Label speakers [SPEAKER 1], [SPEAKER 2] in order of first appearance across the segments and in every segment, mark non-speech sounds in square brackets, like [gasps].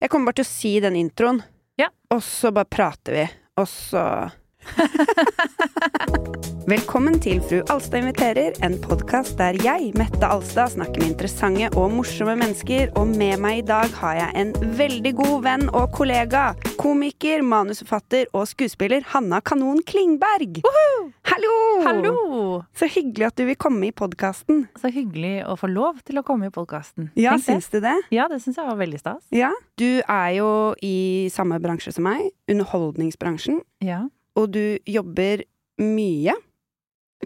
[SPEAKER 1] Jeg kommer bare til å si den introen,
[SPEAKER 2] Ja.
[SPEAKER 1] og så bare prater vi, og så [laughs] Velkommen til Fru Alstad inviterer, en podkast der jeg, Mette Alstad, snakker med interessante og morsomme mennesker, og med meg i dag har jeg en veldig god venn og kollega, komiker, manusforfatter og skuespiller Hanna Kanon Klingberg. Hallo!
[SPEAKER 2] Hallo!
[SPEAKER 1] Så hyggelig at du vil komme i podkasten.
[SPEAKER 2] Så hyggelig å få lov til å komme i podkasten.
[SPEAKER 1] Ja, syns du det?
[SPEAKER 2] Ja, det syns jeg var veldig stas.
[SPEAKER 1] Ja. Du er jo i samme bransje som meg, underholdningsbransjen.
[SPEAKER 2] Ja.
[SPEAKER 1] Og du jobber mye.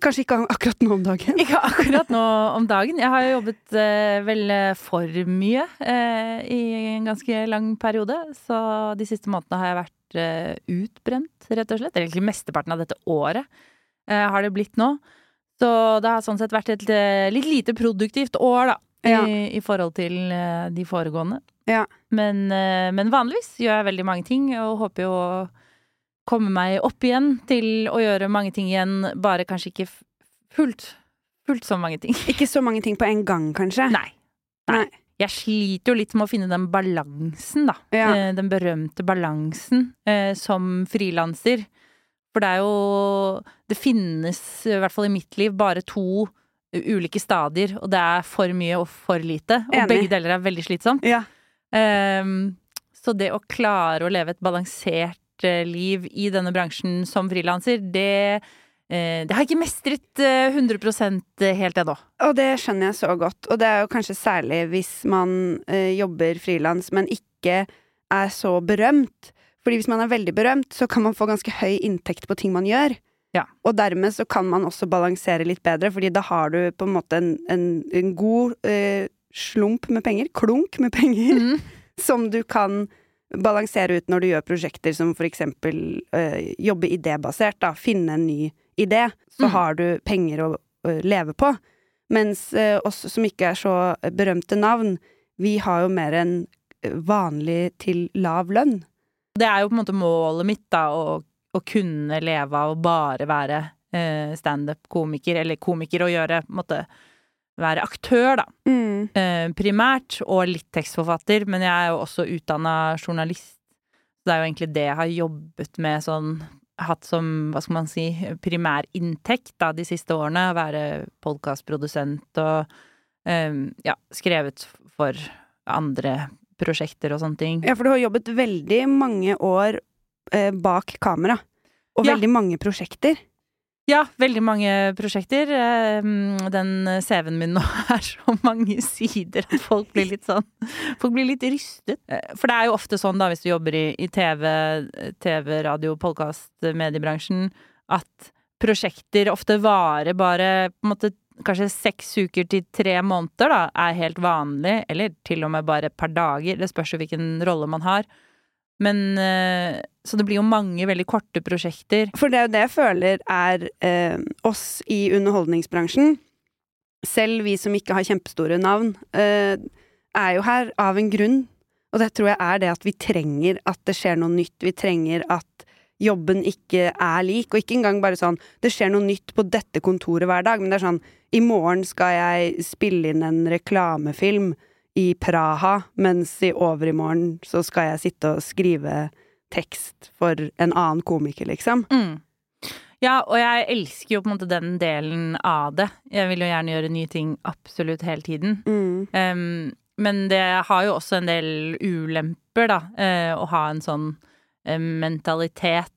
[SPEAKER 1] Kanskje ikke [laughs] akkurat nå om dagen.
[SPEAKER 2] Ikke akkurat nå om dagen. Jeg har jo jobbet eh, vel eh, for mye eh, i en ganske lang periode. Så de siste månedene har jeg vært eh, utbrent, rett og slett. Eller egentlig mesteparten av dette året eh, har det blitt nå. Så det har sånn sett vært et eh, litt lite produktivt år, da.
[SPEAKER 1] Ja.
[SPEAKER 2] I, I forhold til de foregående.
[SPEAKER 1] Ja.
[SPEAKER 2] Men, men vanligvis gjør jeg veldig mange ting, og håper jo å komme meg opp igjen til å gjøre mange ting igjen, bare kanskje ikke fullt, fullt så mange ting.
[SPEAKER 1] Ikke så mange ting på en gang, kanskje.
[SPEAKER 2] Nei. Nei.
[SPEAKER 1] Nei.
[SPEAKER 2] Jeg sliter jo litt med å finne den balansen, da.
[SPEAKER 1] Ja.
[SPEAKER 2] Eh, Den berømte balansen eh, som frilanser. For det er jo Det finnes, i hvert fall i mitt liv, bare to ulike stadier, og det er for mye og for lite. Og
[SPEAKER 1] Enig.
[SPEAKER 2] begge deler er veldig slitsomt.
[SPEAKER 1] Ja.
[SPEAKER 2] Ehm, så det å klare å leve et balansert liv i denne bransjen som frilanser, det, eh, det har jeg ikke mestret eh, 100% helt ennå.
[SPEAKER 1] Og det skjønner jeg så godt. Og det er jo kanskje særlig hvis man eh, jobber frilans, men ikke er så berømt. Fordi hvis man er veldig berømt, så kan man få ganske høy inntekt på ting man gjør.
[SPEAKER 2] Ja.
[SPEAKER 1] Og dermed så kan man også balansere litt bedre, fordi da har du på en måte en, en, en god eh, slump med penger, klunk med penger,
[SPEAKER 2] Mm. [laughs]
[SPEAKER 1] som du kan balansere ut når du gjør prosjekter som for eksempel eh, jobbe idébasert, da, finne en ny idé, så
[SPEAKER 2] Mm.
[SPEAKER 1] har du penger å øh, leve på. Mens øh, oss som ikke er så berømte navn, vi har jo mer en eh, vanlig til lav lønn.
[SPEAKER 2] Det er jo på en måte målet mitt, da, å, å kunne leve av å bare være standup-komiker, eller komiker, og gjøre på en måte være aktør, da.
[SPEAKER 1] Mm.
[SPEAKER 2] Eh, primært, og litt tekstforfatter, men jeg er jo også utdanna journalist. Så det er jo egentlig det jeg har jobbet med sånn Hatt som, hva skal man si, primærinntekt da de siste årene. Være podkastprodusent og eh, ja, skrevet for andre prosjekter og sånne ting.
[SPEAKER 1] Ja, for du har jobbet veldig mange år eh, bak kamera. Og
[SPEAKER 2] Ja.
[SPEAKER 1] veldig mange prosjekter.
[SPEAKER 2] Ja, veldig mange prosjekter. Eh, Den CV-en min nå [laughs] er så mange sider at folk blir litt sånn Folk blir litt rystet. Eh, For det er jo ofte sånn, da, hvis du jobber i TV, TV, radio, podkast, mediebransjen, at prosjekter ofte varer bare på en måte Kanskje seks uker til tre måneder, da, er helt vanlig. Eller til og med bare et par dager. Det spørs jo hvilken rolle man har. Men eh, Så det blir jo mange veldig korte prosjekter.
[SPEAKER 1] For det er jo det jeg føler er eh, oss i underholdningsbransjen. Selv vi som ikke har kjempestore navn, eh, er jo her av en grunn. Og det tror jeg er det at vi trenger at det skjer noe nytt. Vi trenger at jobben ikke er lik, og ikke engang bare sånn det skjer noe nytt på dette kontoret hver dag, men det er sånn i morgen skal jeg spille inn en reklamefilm i Praha, mens i overmorgen så skal jeg sitte og skrive tekst for en annen komiker, liksom.
[SPEAKER 2] Mm. Ja, og jeg elsker jo på en måte den delen av det. Jeg vil jo gjerne gjøre nye ting absolutt hele tiden.
[SPEAKER 1] Mm.
[SPEAKER 2] Um, men det har jo også en del ulemper, da, uh, å ha en sånn uh, mentalitet.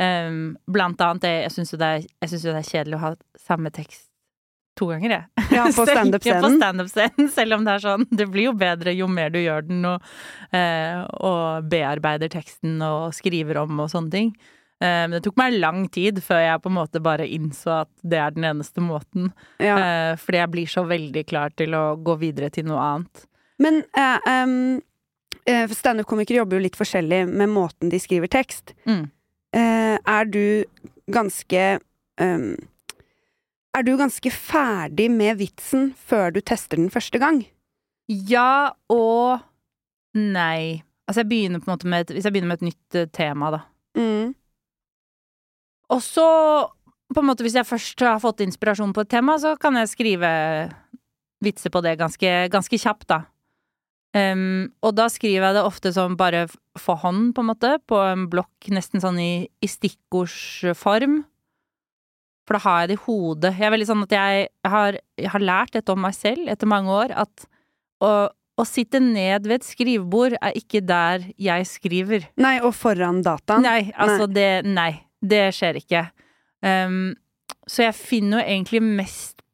[SPEAKER 2] Um, blant annet det Jeg syns jo, jo det er kjedelig å ha samme tekst to ganger, jeg.
[SPEAKER 1] Ja, på [laughs] standup-scenen.
[SPEAKER 2] Stand selv om det er sånn Det blir jo bedre jo mer du gjør den og, eh, og bearbeider teksten og skriver om og sånne ting. Eh, men det tok meg lang tid før jeg på en måte bare innså at det er den eneste måten.
[SPEAKER 1] Ja.
[SPEAKER 2] Eh, fordi jeg blir så veldig klar til å gå videre til noe annet.
[SPEAKER 1] Men eh, eh, Standup-komikere jobber jo litt forskjellig med måten de skriver tekst.
[SPEAKER 2] Mm.
[SPEAKER 1] Eh, er du ganske ehm, Er du ganske ferdig med vitsen før du tester den første gang?
[SPEAKER 2] Ja og nei. Altså, jeg begynner på en måte med et, Hvis jeg begynner med et nytt eh, tema, da.
[SPEAKER 1] Mm.
[SPEAKER 2] Og så, på en måte, hvis jeg først har fått inspirasjon på et tema, så kan jeg skrive vitser på det ganske, ganske kjapt, da. Um, og da skriver jeg det ofte som bare for hånd, på en måte, på en blokk, nesten sånn i, i stikkordsform. For da har jeg det i hodet. Jeg er veldig sånn at jeg, har, jeg har lært dette om meg selv etter mange år, at å, å sitte ned ved et skrivebord er ikke der jeg skriver.
[SPEAKER 1] Nei, og foran dataen?
[SPEAKER 2] Nei, altså det Nei, det skjer ikke. Um, så jeg finner jo egentlig mest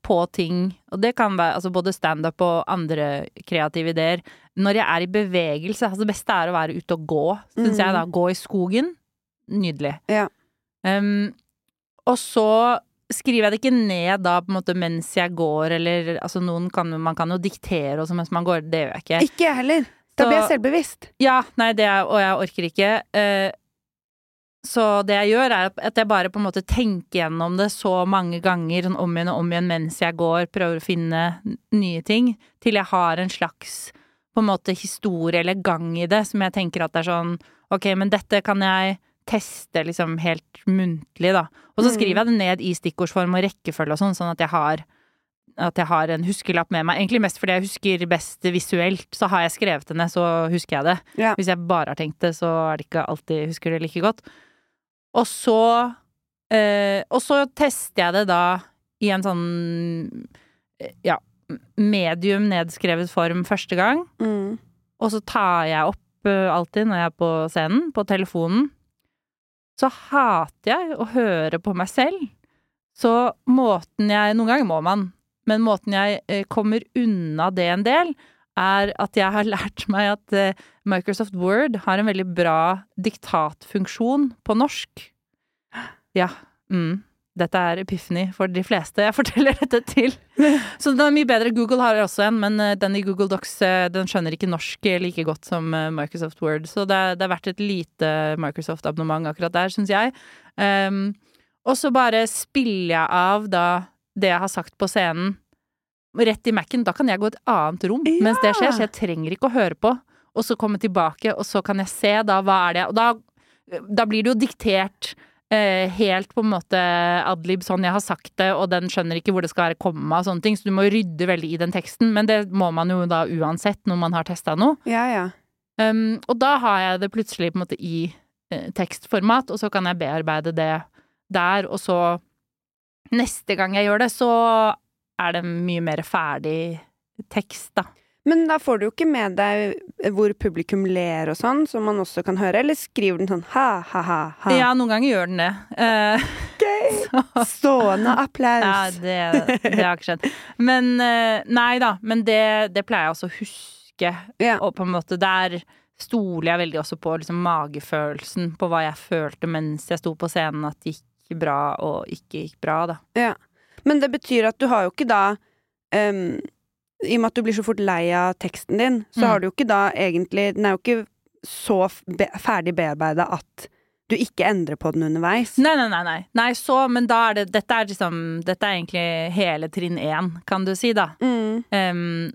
[SPEAKER 2] på ting, og det kan være altså både standup og andre kreative ideer, når jeg er i bevegelse. Altså det beste er å være ute og gå, syns
[SPEAKER 1] mm.
[SPEAKER 2] jeg, da. Gå i skogen. Nydelig.
[SPEAKER 1] Ja.
[SPEAKER 2] Um, og så skriver jeg det ikke ned da på en måte mens jeg går, eller altså noen kan Man kan jo diktere også mens man går, det gjør jeg ikke.
[SPEAKER 1] Ikke jeg heller. Da blir jeg selvbevisst.
[SPEAKER 2] Ja, nei, det er, og jeg orker ikke. Uh, så det jeg gjør, er at jeg bare på en måte tenker gjennom det så mange ganger, sånn om igjen og om igjen mens jeg går, prøver å finne nye ting, til jeg har en slags på en måte historie eller gang i det, som jeg tenker at det er sånn Ok, men dette kan jeg teste liksom helt muntlig, da. Og så
[SPEAKER 1] Mm.
[SPEAKER 2] skriver jeg det ned i stikkordsform og rekkefølge og sånn, sånn at jeg har at jeg har en huskelapp med meg. Egentlig mest fordi jeg husker best visuelt. Så har jeg skrevet det ned, så husker jeg det.
[SPEAKER 1] Ja.
[SPEAKER 2] Hvis jeg bare har tenkt det, så er det ikke alltid jeg husker det like godt. Og så eh, Og så tester jeg det da i en sånn ja, medium nedskrevet form første gang.
[SPEAKER 1] Mm.
[SPEAKER 2] Og så tar jeg opp eh, alltid når jeg er på scenen, på telefonen. Så hater jeg å høre på meg selv. Så måten jeg Noen ganger må man, men måten jeg eh, kommer unna det en del, er at jeg har [laughs] lært meg at eh, Microsoft Word har en veldig bra diktatfunksjon på norsk. Ja. Mm. Dette er epiphany for de fleste jeg forteller dette til. Så den er mye bedre. Google har også en, men eh, den i Google Docs eh, den skjønner ikke norsk like godt som eh, Microsoft Word. Så det, er- det er verdt et lite Microsoft-abonnement akkurat der, syns jeg. Um, og så bare spiller jeg av da det jeg har sagt på scenen, rett i Mac-en. Da kan jeg gå et annet rom
[SPEAKER 1] Ja!
[SPEAKER 2] mens det skjer, så jeg trenger ikke å høre på. Og så komme tilbake, og så kan jeg se da hva er det Og da, da blir det jo diktert helt på en måte adlib sånn jeg har sagt det, og den skjønner ikke hvor det skal være komma og sånne ting, så du må rydde veldig i den teksten. Men det må man jo da uansett når man har testa noe.
[SPEAKER 1] Ja, ja.
[SPEAKER 2] Um, og da har jeg det plutselig på en måte i eh, tekstformat, og så kan jeg bearbeide det der, og så neste gang jeg gjør det, så er det mye mer ferdig tekst, da.
[SPEAKER 1] Men da får du jo ikke med deg hvor publikum ler og sånn, som man også kan høre, eller skriver den sånn ha, ha, ha, ha.
[SPEAKER 2] Ja, noen ganger gjør den det. Eh, [laughs] [laughs] så-
[SPEAKER 1] Stående
[SPEAKER 2] Ja, det, det har ikke skjedd. Men uh, nei da, men det, det pleier jeg også å huske.
[SPEAKER 1] Yeah.
[SPEAKER 2] Og på en måte der stoler jeg veldig også på liksom magefølelsen, på hva jeg følte mens jeg sto på scenen, at det gikk bra og ikke gikk bra, da.
[SPEAKER 1] Ja. Men det betyr at du har jo ikke da ehm, I og med at du blir så fort lei av teksten din, så
[SPEAKER 2] Mm.
[SPEAKER 1] har du jo ikke da egentlig Den er jo ikke så be ferdig bearbeida at du ikke endrer på den underveis.
[SPEAKER 2] Nei, nei, nei, nei. Nei, så, men da er det Dette er liksom Dette er egentlig hele trinn én, kan du si, da.
[SPEAKER 1] Mm.
[SPEAKER 2] Um,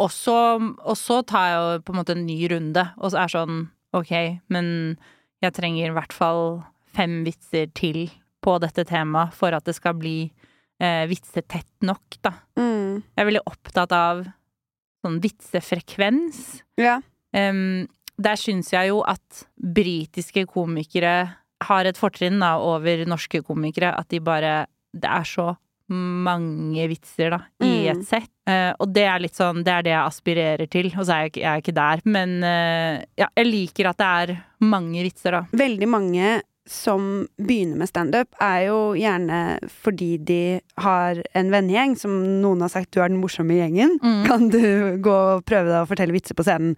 [SPEAKER 2] og, så, og så tar jeg jo på en måte en ny runde, og så er sånn Ok, men jeg trenger i hvert fall fem vitser til på dette temaet for at det skal bli eh, vitsetett nok, da.
[SPEAKER 1] Mm.
[SPEAKER 2] Jeg er veldig opptatt av sånn vitsefrekvens.
[SPEAKER 1] Ja.
[SPEAKER 2] Um, der syns jeg jo at britiske komikere har et fortrinn da, over norske komikere. At de bare Det er så mange vitser, da, i
[SPEAKER 1] Mm.
[SPEAKER 2] et sett. Uh, og det er litt sånn Det er det jeg aspirerer til. Og så er jeg, jeg er ikke der. Men uh, ja, jeg liker at det er mange vitser, da.
[SPEAKER 1] Veldig mange som begynner med standup, er jo gjerne fordi de har en vennegjeng som noen har sagt du er den morsomme i gjengen.
[SPEAKER 2] Mm.
[SPEAKER 1] Kan du gå og prøve deg å fortelle vitser på scenen?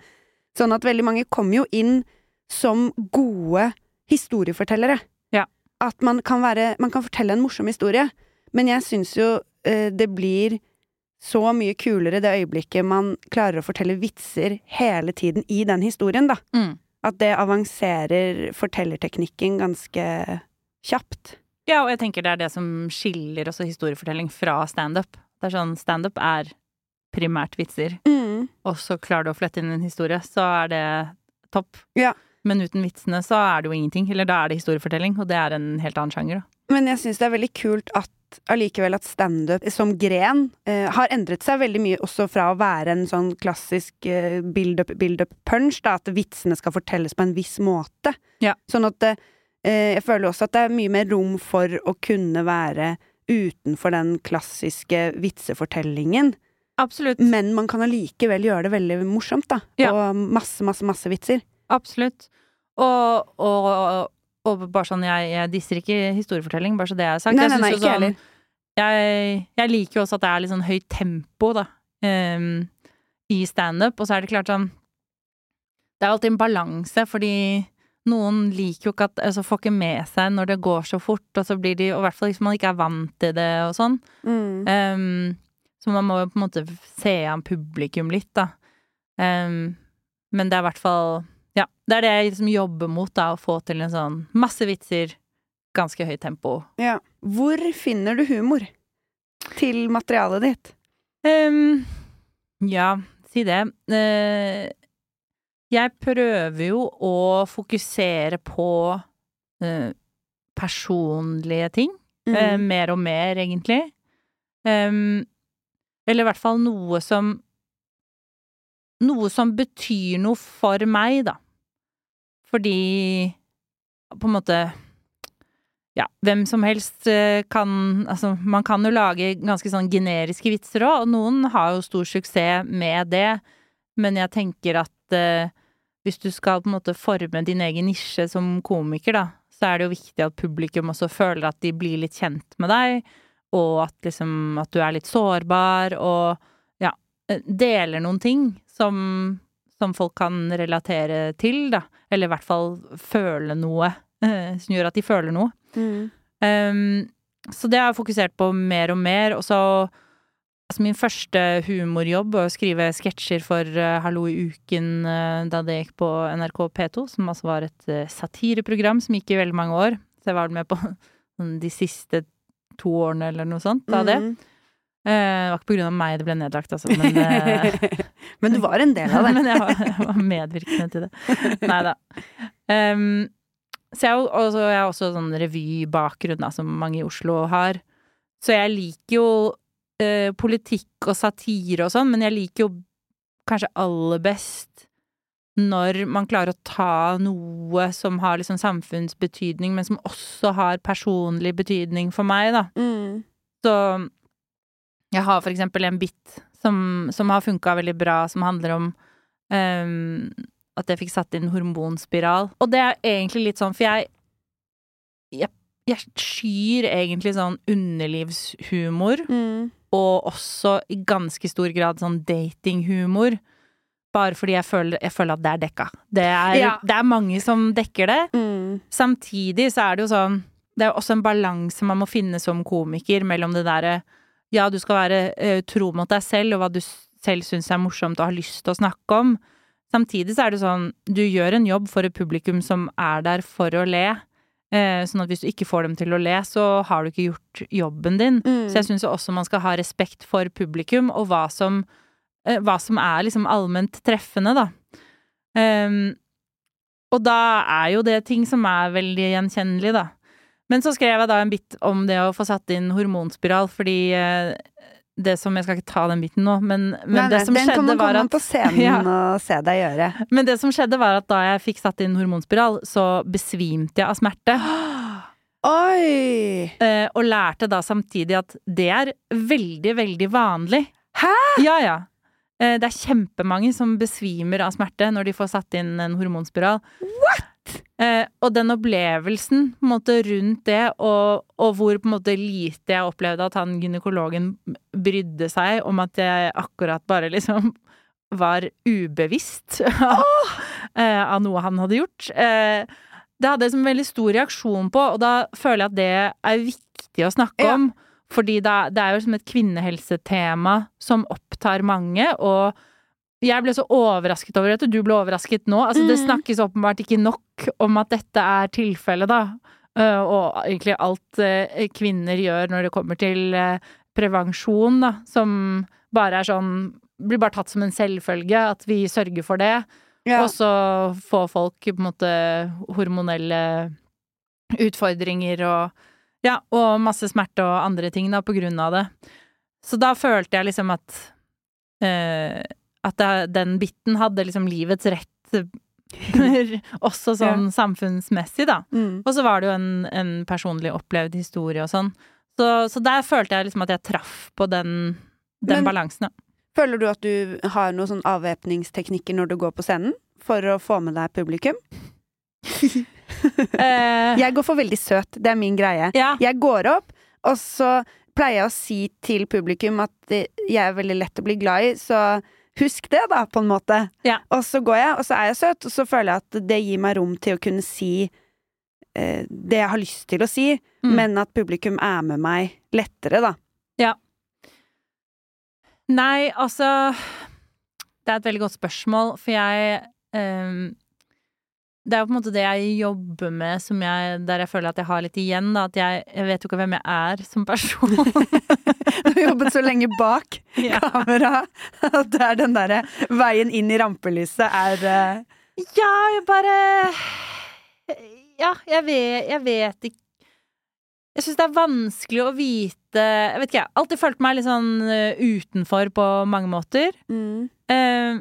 [SPEAKER 1] Sånn at veldig mange kommer jo inn som gode historiefortellere.
[SPEAKER 2] Ja.
[SPEAKER 1] At man kan være Man kan fortelle en morsom historie, men jeg syns jo eh, det blir så mye kulere det øyeblikket man klarer å fortelle vitser hele tiden i den historien, da.
[SPEAKER 2] Mm.
[SPEAKER 1] At det avanserer fortellerteknikken ganske kjapt.
[SPEAKER 2] Ja, og jeg tenker det er det som skiller også historiefortelling fra standup. Det er sånn standup er primært vitser,
[SPEAKER 1] Mm.
[SPEAKER 2] og så klarer du å flette inn en historie, så er det topp.
[SPEAKER 1] Ja.
[SPEAKER 2] Men uten vitsene så er det jo ingenting. Eller da er det historiefortelling, og det er en helt annen sjanger, da.
[SPEAKER 1] Men jeg syns det er veldig kult at allikevel at standup som gren eh, har endret seg veldig mye også fra å være en sånn klassisk eh, build-up, build-up punch, da, at vitsene skal fortelles på en viss måte.
[SPEAKER 2] Ja.
[SPEAKER 1] Sånn at eh, jeg føler også at det er mye mer rom for å kunne være utenfor den klassiske vitsefortellingen.
[SPEAKER 2] Absolutt.
[SPEAKER 1] Men man kan allikevel gjøre det veldig morsomt, da.
[SPEAKER 2] Ja.
[SPEAKER 1] Og masse, masse, masse vitser.
[SPEAKER 2] Absolutt. Og, og, og bare sånn, jeg, jeg disser ikke historiefortelling, bare så det er sagt.
[SPEAKER 1] Nei,
[SPEAKER 2] Jeg
[SPEAKER 1] nei, nei, ikke
[SPEAKER 2] sånn- jeg, jeg liker jo også at det er litt sånn høyt tempo, da, um, i standup. Og så er det klart sånn Det er alltid en balanse, fordi noen liker jo ikke at Altså får ikke med seg når det går så fort, og så blir de Og i hvert fall hvis man ikke er vant til det og sånn.
[SPEAKER 1] Mm.
[SPEAKER 2] Um, så man må jo på en måte se an publikum litt, da. Um, men det er i hvert fall det er det jeg liksom jobber mot, da. Å få til en sånn masse vitser, ganske høyt tempo.
[SPEAKER 1] Ja. Hvor finner du humor til materialet ditt?
[SPEAKER 2] Um, ja, si det. Uh, jeg prøver jo å fokusere på uh, personlige ting.
[SPEAKER 1] Mm.
[SPEAKER 2] Uh, mer og mer, egentlig. Um, eller i hvert fall noe som Noe som betyr noe for meg, da. Fordi på en måte ja, hvem som helst eh, kan Altså, man kan jo lage ganske sånn generiske vitser òg, og noen har jo stor suksess med det, men jeg tenker at eh, hvis du skal på en måte forme din egen nisje som komiker, da, så er det jo viktig at publikum også føler at de blir litt kjent med deg, og at liksom at du er litt sårbar, og ja, eh, deler noen ting som, som folk kan relatere til, da. Eller i hvert fall føle noe, eh, som gjør at de føler noe.
[SPEAKER 1] Mm.
[SPEAKER 2] Um, så det har jeg fokusert på mer og mer. Og så altså Min første humorjobb var å skrive sketsjer for uh, Hallo i uken uh, da det gikk på NRK P2, som altså var et uh, satireprogram som gikk i veldig mange år. Så jeg var med på [laughs] de siste to årene eller noe sånt av det.
[SPEAKER 1] Mm.
[SPEAKER 2] Eh, det var ikke på grunn av meg det ble nedlagt, altså, men [laughs] eh,
[SPEAKER 1] Men du var en del av det. [laughs]
[SPEAKER 2] Men jeg var, jeg var medvirkende til det. Nei da. Um, så jeg, også, jeg jeg også sånn revybakgrunn, som mange i Oslo har. Så jeg liker jo eh, politikk og satire og sånn, men jeg liker jo kanskje aller best når man klarer å ta noe som har liksom samfunnsbetydning, men som også har personlig betydning for meg, da.
[SPEAKER 1] Mm.
[SPEAKER 2] Så jeg har for eksempel en bit som, som har funka veldig bra, som handler om um, at jeg fikk satt inn hormonspiral. Og det er egentlig litt sånn, for jeg Jeg, jeg skyr egentlig sånn underlivshumor,
[SPEAKER 1] Mm.
[SPEAKER 2] og også i ganske stor grad sånn datinghumor. Bare fordi jeg føler, jeg føler at det er dekka. Det er,
[SPEAKER 1] Ja.
[SPEAKER 2] det er mange som dekker det.
[SPEAKER 1] Mm.
[SPEAKER 2] Samtidig så er det jo sånn Det er jo også en balanse man må finne som komiker mellom det derre Ja, du skal være uh, tro mot deg selv og hva du selv syns er morsomt og har lyst til å snakke om. Samtidig så er det sånn Du gjør en jobb for et publikum som er der for å le. Eh, sånn at hvis du ikke får dem til å le, så har du ikke gjort jobben din.
[SPEAKER 1] Mm.
[SPEAKER 2] Så jeg syns også man skal ha respekt for publikum og hva som, eh, hva som er liksom allment treffende, da. Um, og da er jo det ting som er veldig gjenkjennelig, da. Men så skrev jeg da en bit om det å få satt inn hormonspiral, fordi eh, det som Jeg skal ikke ta den biten nå, men, men
[SPEAKER 1] Nei, nei,
[SPEAKER 2] det som
[SPEAKER 1] den kan
[SPEAKER 2] skjedde
[SPEAKER 1] man
[SPEAKER 2] var at
[SPEAKER 1] på scenen [laughs]
[SPEAKER 2] Ja.
[SPEAKER 1] og se deg gjøre.
[SPEAKER 2] Men det som skjedde var at da jeg fikk satt inn hormonspiral, så besvimte jeg av smerte. [gasps]
[SPEAKER 1] Oi!
[SPEAKER 2] Eh, og lærte da samtidig at det er veldig, veldig vanlig.
[SPEAKER 1] Hæ?
[SPEAKER 2] Ja, ja. Eh, det er kjempemange som besvimer av smerte når de får satt inn en hormonspiral. What?! Eh, og den opplevelsen på en måte rundt det, og, og hvor på en måte lite jeg opplevde at han gynekologen brydde seg om at jeg akkurat bare liksom var ubevisst [laughs] eh, av noe han hadde gjort. Eh, det hadde jeg som veldig stor reaksjon på, og da føler jeg at det er viktig å snakke
[SPEAKER 1] Ja.
[SPEAKER 2] om. Fordi da, det er jo som et kvinnehelsetema som opptar mange, og jeg ble så overrasket over dette, du ble overrasket nå. Altså, det
[SPEAKER 1] Mm.
[SPEAKER 2] snakkes åpenbart ikke nok om at dette er tilfellet, da. Eh, og egentlig alt eh, kvinner gjør når det kommer til eh, prevensjon, da, som bare er sånn Blir bare tatt som en selvfølge at vi sørger for det.
[SPEAKER 1] Ja.
[SPEAKER 2] Og så får folk på en måte hormonelle utfordringer og ja, og masse smerte og andre ting da, på grunn av det. Så da følte jeg liksom at eh, at det, den biten hadde liksom livets rett [laughs] også sånn samfunnsmessig, da.
[SPEAKER 1] Mm.
[SPEAKER 2] Og så var det jo en, en personlig opplevd historie og sånn. Så, så der følte jeg liksom at jeg traff på den, den
[SPEAKER 1] Men-
[SPEAKER 2] balansen, ja.
[SPEAKER 1] Føler du at du har noen sånn avvæpningsteknikker når du går på scenen? For å få med deg publikum? [laughs] [laughs]
[SPEAKER 2] Eh,
[SPEAKER 1] Jeg går for veldig søt. Det er min greie.
[SPEAKER 2] ja.
[SPEAKER 1] Jeg går opp, og så pleier jeg å si til publikum at jeg er veldig lett å bli glad i, så husk det, da, på en måte.
[SPEAKER 2] Ja.
[SPEAKER 1] Og så går jeg, og så er jeg søt, og så føler jeg at det gir meg rom til å kunne si eh, det jeg har lyst til å si,
[SPEAKER 2] Mm.
[SPEAKER 1] men at publikum er med meg lettere, da. Ja.
[SPEAKER 2] Nei, altså Det er et veldig godt spørsmål, for jeg ehm, Det er jo på en måte det jeg jobber med som jeg, der jeg føler at jeg har litt igjen, da. At jeg, jeg vet jo ikke hvem jeg er som person. [laughs]
[SPEAKER 1] Du har jobbet så lenge bak
[SPEAKER 2] ja.
[SPEAKER 1] kamera at det er den derre veien inn i rampelyset er uh...
[SPEAKER 2] ja, jeg bare Ja, jeg vet, jeg vet ikke Jeg syns det er vanskelig å vite Jeg vet ikke, jeg har alltid følt meg litt sånn eh, utenfor på mange måter.
[SPEAKER 1] mm.
[SPEAKER 2] Uh,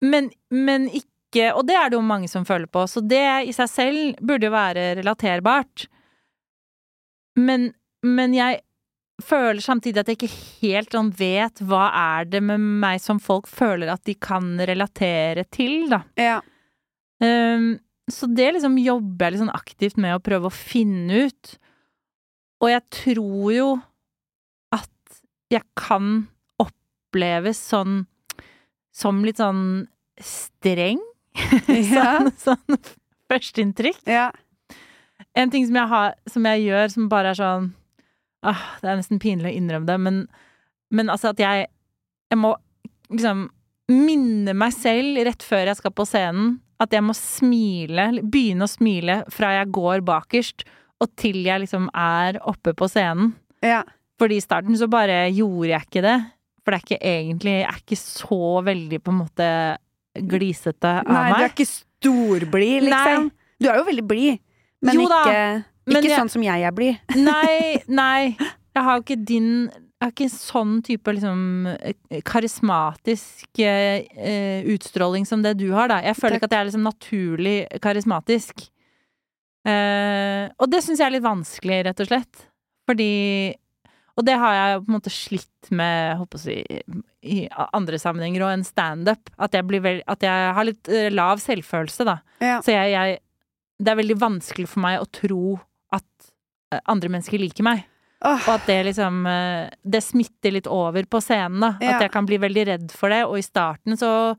[SPEAKER 2] men, men ikke Og det er det jo mange som føler på, så det i seg selv burde jo være relaterbart. Men, men jeg føler samtidig at jeg ikke helt sånn vet hva er det med meg som folk føler at de kan relatere til, da.
[SPEAKER 1] Ja.
[SPEAKER 2] Um, så det liksom jobber jeg litt sånn aktivt med å prøve å finne ut. Og jeg tror jo at jeg kan oppleves sånn som litt sånn streng. Sånn, [laughs] sånn førsteinntrykk.
[SPEAKER 1] ja.
[SPEAKER 2] En ting som jeg, har, som jeg gjør som bare er sånn åh, Det er nesten pinlig å innrømme det, men, men altså at jeg Jeg må liksom minne meg selv rett før jeg skal på scenen at jeg må smile, begynne å smile fra jeg går bakerst og til jeg liksom er oppe på scenen.
[SPEAKER 1] ja.
[SPEAKER 2] Fordi i starten så bare gjorde jeg ikke det. For det er ikke egentlig Jeg er ikke så veldig på en måte glisete av meg.
[SPEAKER 1] Nei, du er ikke storblid, liksom. Du er jo veldig blid, men
[SPEAKER 2] Jo
[SPEAKER 1] ikke,
[SPEAKER 2] men
[SPEAKER 1] ikke
[SPEAKER 2] jeg-
[SPEAKER 1] sånn som jeg er blid. [laughs]
[SPEAKER 2] Nei, [laughs] nei. Jeg har jo ikke din Jeg har ikke sånn type liksom eh, karismatisk eh, eh, utstråling som det du har, da. Jeg føler
[SPEAKER 1] Takk.
[SPEAKER 2] ikke at jeg er liksom naturlig karismatisk. Eh, og det syns jeg er litt vanskelig, rett og slett. Fordi Og det har jeg på en måte slitt med, håper å si, i andre sammenhenger og en standup. At, jeg blir vel- at jeg har litt eh, lav selvfølelse, da.
[SPEAKER 1] Ja.
[SPEAKER 2] Så jeg, jeg Det er veldig vanskelig for meg å tro at eh, andre mennesker liker meg.
[SPEAKER 1] Oh.
[SPEAKER 2] Og at det liksom eh, Det smitter litt over på scenen, da.
[SPEAKER 1] Ja.
[SPEAKER 2] At jeg kan bli veldig redd for det. Og i starten så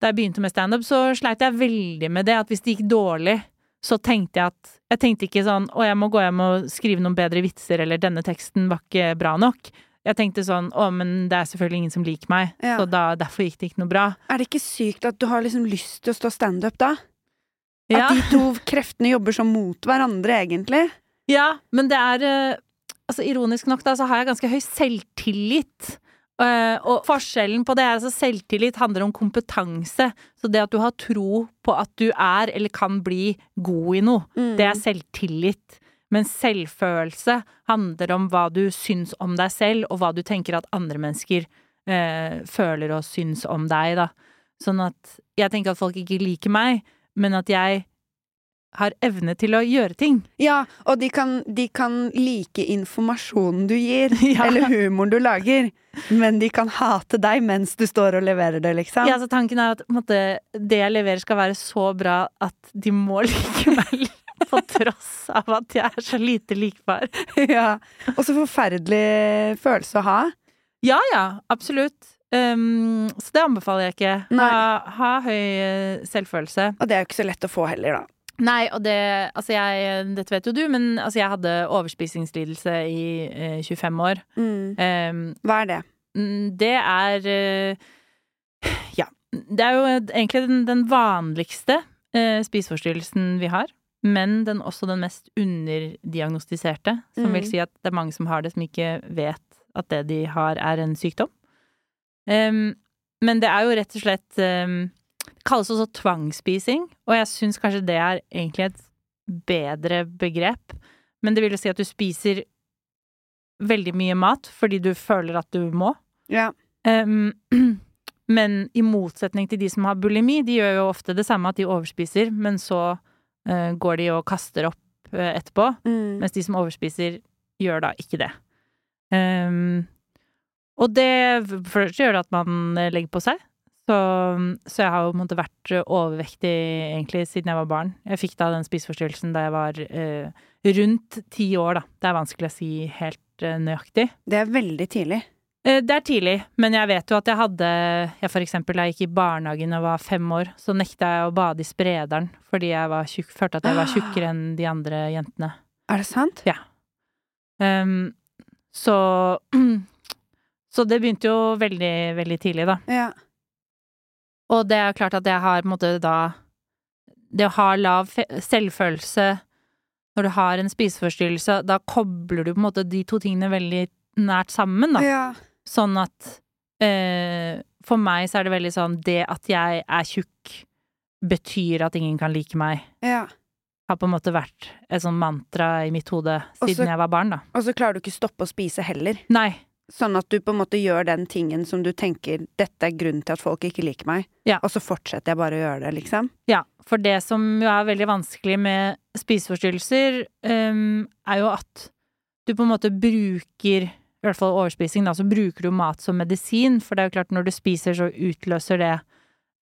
[SPEAKER 2] Da jeg begynte med standup, så sleit jeg veldig med det. At hvis det gikk dårlig, så tenkte jeg at Jeg tenkte ikke sånn Å, jeg må gå hjem og skrive noen bedre vitser, eller denne teksten var ikke bra nok. Jeg tenkte sånn Å, men det er selvfølgelig ingen som liker meg,
[SPEAKER 1] Ja.
[SPEAKER 2] så da, derfor gikk det ikke noe bra.
[SPEAKER 1] er det ikke sykt at du har liksom lyst til å stå standup da?
[SPEAKER 2] Ja.
[SPEAKER 1] At de to kreftene jobber sånn mot hverandre, egentlig.
[SPEAKER 2] Ja, men det er eh, Altså ironisk nok, da, så har jeg ganske høy selvtillit. Eh, og forskjellen på det er altså selvtillit handler om kompetanse. Så det at du har tro på at du er eller kan bli god i noe,
[SPEAKER 1] Mm.
[SPEAKER 2] det er selvtillit. Men selvfølelse handler om hva du syns om deg selv, og hva du tenker at andre mennesker eh, føler og syns om deg, da. Sånn at jeg tenker at folk ikke liker meg, men at jeg har evne til å gjøre ting.
[SPEAKER 1] Ja, og de kan, de kan like informasjonen du gir, [laughs]
[SPEAKER 2] Ja.
[SPEAKER 1] eller humoren du lager, men de kan hate deg mens du står og leverer det, liksom.
[SPEAKER 2] Ja, så tanken er at måte, det jeg leverer skal være så bra at de må [laughs] like meg på tross av at jeg er så lite likbar. [laughs]
[SPEAKER 1] ja. Og så forferdelig følelse å ha.
[SPEAKER 2] Ja ja, absolutt. Um, så det anbefaler jeg ikke. Ha, ha høy eh, selvfølelse.
[SPEAKER 1] Og det er jo ikke så lett å få heller, da.
[SPEAKER 2] Nei, og det Altså, jeg Dette vet jo du, men altså, jeg hadde overspisingslidelse i eh, 25 år.
[SPEAKER 1] Mm.
[SPEAKER 2] Um,
[SPEAKER 1] Hva er det?
[SPEAKER 2] Mm, Det er uh, Ja. Det er jo egentlig den, den vanligste uh, spiseforstyrrelsen vi har. Men den, også den mest underdiagnostiserte. Som
[SPEAKER 1] Mm.
[SPEAKER 2] vil si at det er mange som har det, som ikke vet at det de har, er en sykdom. Um, men det er jo rett og slett Det kalles også tvangsspising, og jeg syns kanskje det er egentlig et bedre begrep. Men det vil jo si at du spiser veldig mye mat fordi du føler at du må.
[SPEAKER 1] Ja.
[SPEAKER 2] Um, [clears throat] men i motsetning til de som har bulimi, de gjør jo ofte det samme, at de overspiser, men så uh, går de og kaster opp uh, etterpå.
[SPEAKER 1] Mm.
[SPEAKER 2] Mens de som overspiser, gjør da ikke det. Um, og det for det gjør det at man eh, legger på seg. Så, så jeg har jo på en måte vært overvektig egentlig siden jeg var barn. Jeg fikk da den spiseforstyrrelsen da jeg var eh, rundt ti år, da. Det er vanskelig å si helt eh, nøyaktig.
[SPEAKER 1] Det er veldig tidlig.
[SPEAKER 2] Eh, Det er tidlig, men jeg vet jo at jeg hadde Jeg for eksempel da jeg gikk i barnehagen og var fem år, så nekta jeg å bade i sprederen fordi jeg var tjukk, følte at jeg var tjukkere enn de andre jentene.
[SPEAKER 1] Er det sant?
[SPEAKER 2] Ehm, så [clears throat] Så det begynte jo veldig, veldig tidlig, da.
[SPEAKER 1] Ja.
[SPEAKER 2] Og det er klart at jeg har på en måte da Det å ha lav selvfølelse når du har en spiseforstyrrelse, da kobler du på en måte de to tingene veldig nært sammen, da.
[SPEAKER 1] ja.
[SPEAKER 2] Sånn at eh, For meg så er det veldig sånn Det at jeg er tjukk, betyr at ingen kan like meg.
[SPEAKER 1] Ja.
[SPEAKER 2] Har på en måte vært et sånn mantra i mitt hode siden
[SPEAKER 1] Også-
[SPEAKER 2] jeg var barn, da.
[SPEAKER 1] Og så klarer du ikke stoppe å spise heller.
[SPEAKER 2] Nei.
[SPEAKER 1] Sånn at du på en måte gjør den tingen som du tenker 'dette er grunnen til at folk ikke liker meg',
[SPEAKER 2] Ja.
[SPEAKER 1] og så fortsetter jeg bare å gjøre det, liksom.
[SPEAKER 2] Ja, for det som jo er veldig vanskelig med spiseforstyrrelser, um, er jo at du på en måte bruker, i hvert fall overspising, da, så bruker du mat som medisin, for det er jo klart når du spiser, så utløser det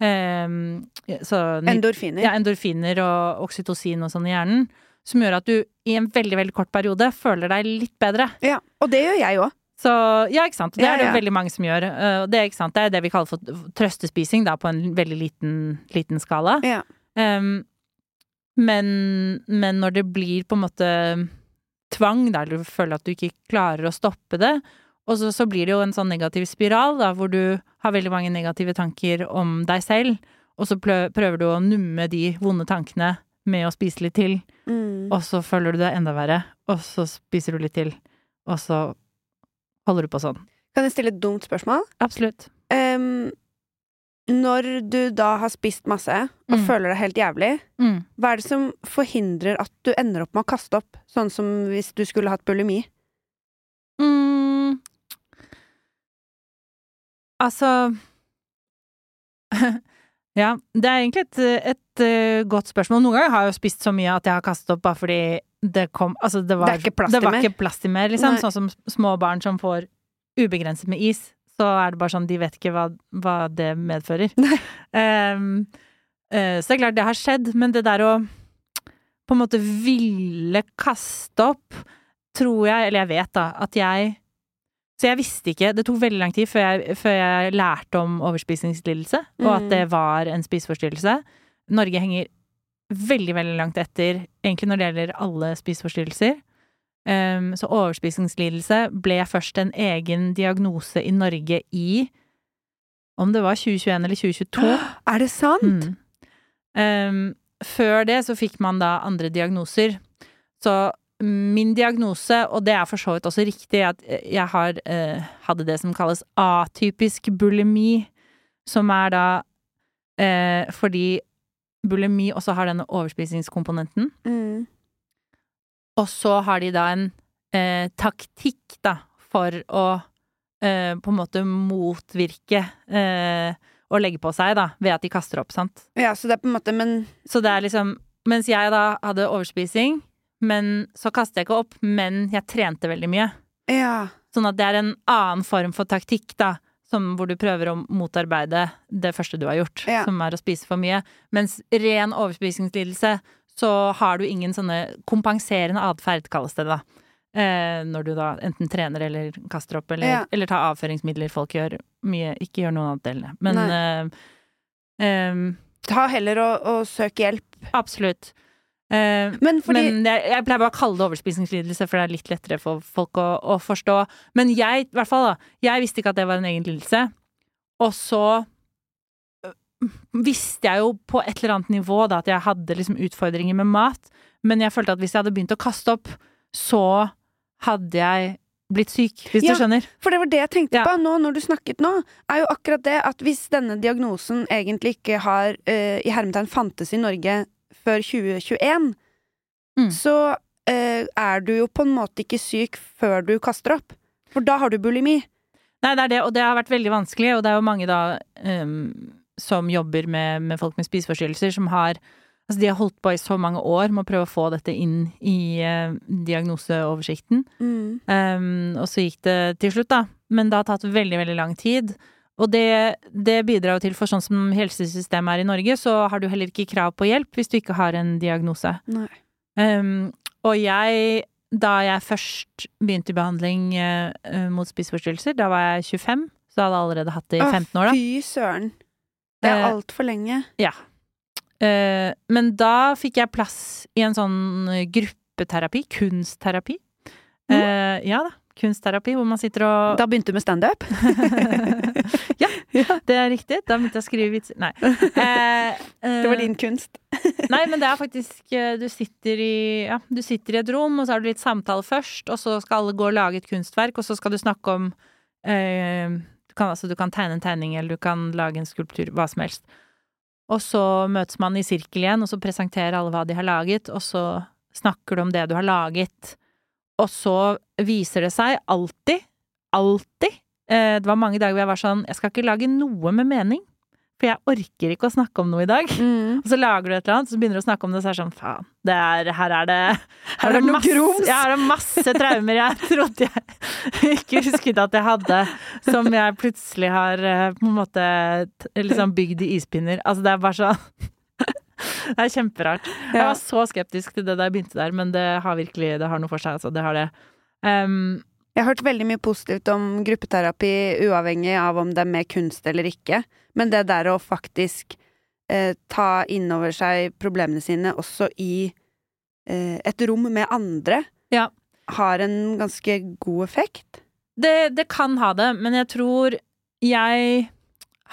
[SPEAKER 2] um, så,
[SPEAKER 1] Endorfiner.
[SPEAKER 2] ja, endorfiner og oksytocin og sånn i hjernen, som gjør at du i en veldig, veldig kort periode føler deg litt bedre.
[SPEAKER 1] Ja, Og det gjør jeg òg.
[SPEAKER 2] Så ja, ikke sant. Det er det
[SPEAKER 1] ja.
[SPEAKER 2] veldig mange som gjør. eh, det, det er det vi kaller for trøstespising, da, på en veldig liten, liten skala.
[SPEAKER 1] Ja.
[SPEAKER 2] Um, men, men når det blir på en måte tvang, da, eller du føler at du ikke klarer å stoppe det, og så, så blir det jo en sånn negativ spiral, da, hvor du har veldig mange negative tanker om deg selv, og så prøver du å numme de vonde tankene med å spise litt til,
[SPEAKER 1] Mm.
[SPEAKER 2] og så føler du det enda verre, og så spiser du litt til, og så holder du på sånn.
[SPEAKER 1] Kan jeg stille et dumt spørsmål?
[SPEAKER 2] Absolutt.
[SPEAKER 1] Um, når du da har spist masse, og
[SPEAKER 2] Mm.
[SPEAKER 1] føler deg helt jævlig,
[SPEAKER 2] Mm.
[SPEAKER 1] hva er det som forhindrer at du ender opp med å kaste opp? Sånn som hvis du skulle hatt bulimi.
[SPEAKER 2] Mm. Altså [laughs] Ja, det er egentlig et, et eh, godt spørsmål. Noen ganger har jeg jo spist så mye at jeg har kastet opp bare fordi det kom Altså, det var,
[SPEAKER 1] Det ikke plass
[SPEAKER 2] det var ikke plass til mer, liksom.
[SPEAKER 1] Nei.
[SPEAKER 2] Sånn som små barn som får ubegrenset med is. Så er det bare sånn, de vet ikke hva, hva det medfører. Um, [laughs] eh, så det er klart, det har skjedd, men det der å på en måte ville kaste opp, tror jeg, eller jeg vet da, at jeg Så jeg visste ikke Det tok veldig lang tid før jeg, før jeg lærte om overspisingslidelse, og at
[SPEAKER 1] Mm.
[SPEAKER 2] det var en spiseforstyrrelse. Norge henger veldig, veldig langt etter, egentlig når det gjelder alle spiseforstyrrelser. Um, så overspisingslidelse ble først en egen diagnose i Norge i om det var 2021 eller 2022. [gasps]
[SPEAKER 1] Er det sant?
[SPEAKER 2] Mm. Um, før det så fikk man da andre diagnoser. Så min diagnose, og det er for så vidt også riktig, at jeg har, eh, hadde det som kalles atypisk bulimi, som er da eh, fordi bulimi også har denne overspisingskomponenten.
[SPEAKER 1] Mm.
[SPEAKER 2] Og så har de da en eh, taktikk, da, for å eh, på en måte motvirke eh, å legge på seg, da, ved at de kaster opp, sant.
[SPEAKER 1] Ja, så det er på en måte Men
[SPEAKER 2] Så det er liksom Mens jeg da hadde overspising, men så kastet jeg ikke opp, men jeg trente veldig mye.
[SPEAKER 1] ja.
[SPEAKER 2] Sånn at det er en annen form for taktikk, da. Som hvor du prøver å motarbeide det første du har gjort,
[SPEAKER 1] Ja.
[SPEAKER 2] som er å spise for mye. Mens ren overspisingslidelse, så har du ingen sånne kompenserende atferd, kalles det da. Eh, når du da enten trener eller kaster opp, eller,
[SPEAKER 1] Ja.
[SPEAKER 2] eller tar avføringsmidler. Folk gjør mye, ikke gjør noen av delene. Men eh, eh,
[SPEAKER 1] Ta heller og, og søk hjelp.
[SPEAKER 2] Absolutt. Eh,
[SPEAKER 1] Men fordi
[SPEAKER 2] Men jeg, jeg pleier bare å kalle det overspisingslidelse, for det er litt lettere for folk å, å forstå. Men jeg, i hvert fall da, jeg visste ikke at det var en egen lidelse. Og så øh, visste jeg jo på et eller annet nivå da at jeg hadde liksom utfordringer med mat, men jeg følte at hvis jeg hadde begynt å kaste opp, så hadde jeg blitt syk, hvis
[SPEAKER 1] Ja.
[SPEAKER 2] du skjønner.
[SPEAKER 1] For det var det jeg tenkte
[SPEAKER 2] Ja.
[SPEAKER 1] på nå når du snakket nå, er jo akkurat det at hvis denne diagnosen egentlig ikke har uh, i hermetegn fantes i Norge før 2021,
[SPEAKER 2] Mm.
[SPEAKER 1] så eh, er du jo på en måte ikke syk før du kaster opp. For da har du bulimi.
[SPEAKER 2] Nei, det er det, og det har vært veldig vanskelig, og det er jo mange da um, som jobber med, med folk med spiseforstyrrelser, som har Altså, de har holdt på i så mange år med å prøve å få dette inn i eh, diagnoseoversikten.
[SPEAKER 1] Mm.
[SPEAKER 2] Um, og så gikk det til slutt, da. Men det har tatt veldig, veldig lang tid. Og det, det bidrar jo til, for sånn som helsesystemet er i Norge, så har du heller ikke krav på hjelp hvis du ikke har en diagnose.
[SPEAKER 1] Nei.
[SPEAKER 2] Ehm, og jeg, da jeg først begynte i behandling eh, eh, mot spiseforstyrrelser, da var jeg 25, så hadde jeg allerede hatt det i 15 år, da.
[SPEAKER 1] Å, Fy søren. Det er
[SPEAKER 2] Eh,
[SPEAKER 1] altfor lenge.
[SPEAKER 2] Ja. Uh, men da fikk jeg plass i en sånn gruppeterapi, kunstterapi. Eh, ja da, kunstterapi, hvor man sitter og
[SPEAKER 1] Da begynte du med standup? [laughs]
[SPEAKER 2] ja, det er riktig. Da begynte jeg å skrive vitser. Nei. Eh, eh,
[SPEAKER 1] Det var din kunst. [laughs]
[SPEAKER 2] Nei, men det er faktisk eh, Du sitter i Ja, du sitter i et rom, og så har du litt samtale først, og så skal alle gå og lage et kunstverk, og så skal du snakke om eh, du, kan, altså, du kan tegne en tegning, eller du kan lage en skulptur, hva som helst. Og så møtes man i sirkel igjen, og så presenterer alle hva de har laget, og så snakker du om det du har laget. Og så viser det seg alltid, alltid eh, Det var mange dager hvor jeg var sånn Jeg skal ikke lage noe med mening, for jeg orker ikke å snakke om noe i dag. [laughs]
[SPEAKER 1] Mm.
[SPEAKER 2] Og så lager du et eller annet, så begynner du å snakke om det, og så er det sånn faen, det er, her er det
[SPEAKER 1] Her er det
[SPEAKER 2] masse, her er masse traumer jeg [laughs] trodde jeg ikke husket at jeg hadde, som jeg plutselig har eh, på en måte liksom bygd i ispinner. Altså, det er bare sånn [laughs] Det er kjemperart. Jeg var så skeptisk til det da jeg begynte der, men det har virkelig det har noe for seg, altså. Det har det. Um,
[SPEAKER 1] Jeg har hørt veldig mye positivt om gruppeterapi, uavhengig av om det er med kunst eller ikke. Men det der å faktisk eh, ta inn over seg problemene sine også i eh, et rom med andre,
[SPEAKER 2] Ja.
[SPEAKER 1] har en ganske god effekt.
[SPEAKER 2] Det, det kan ha det, men jeg tror jeg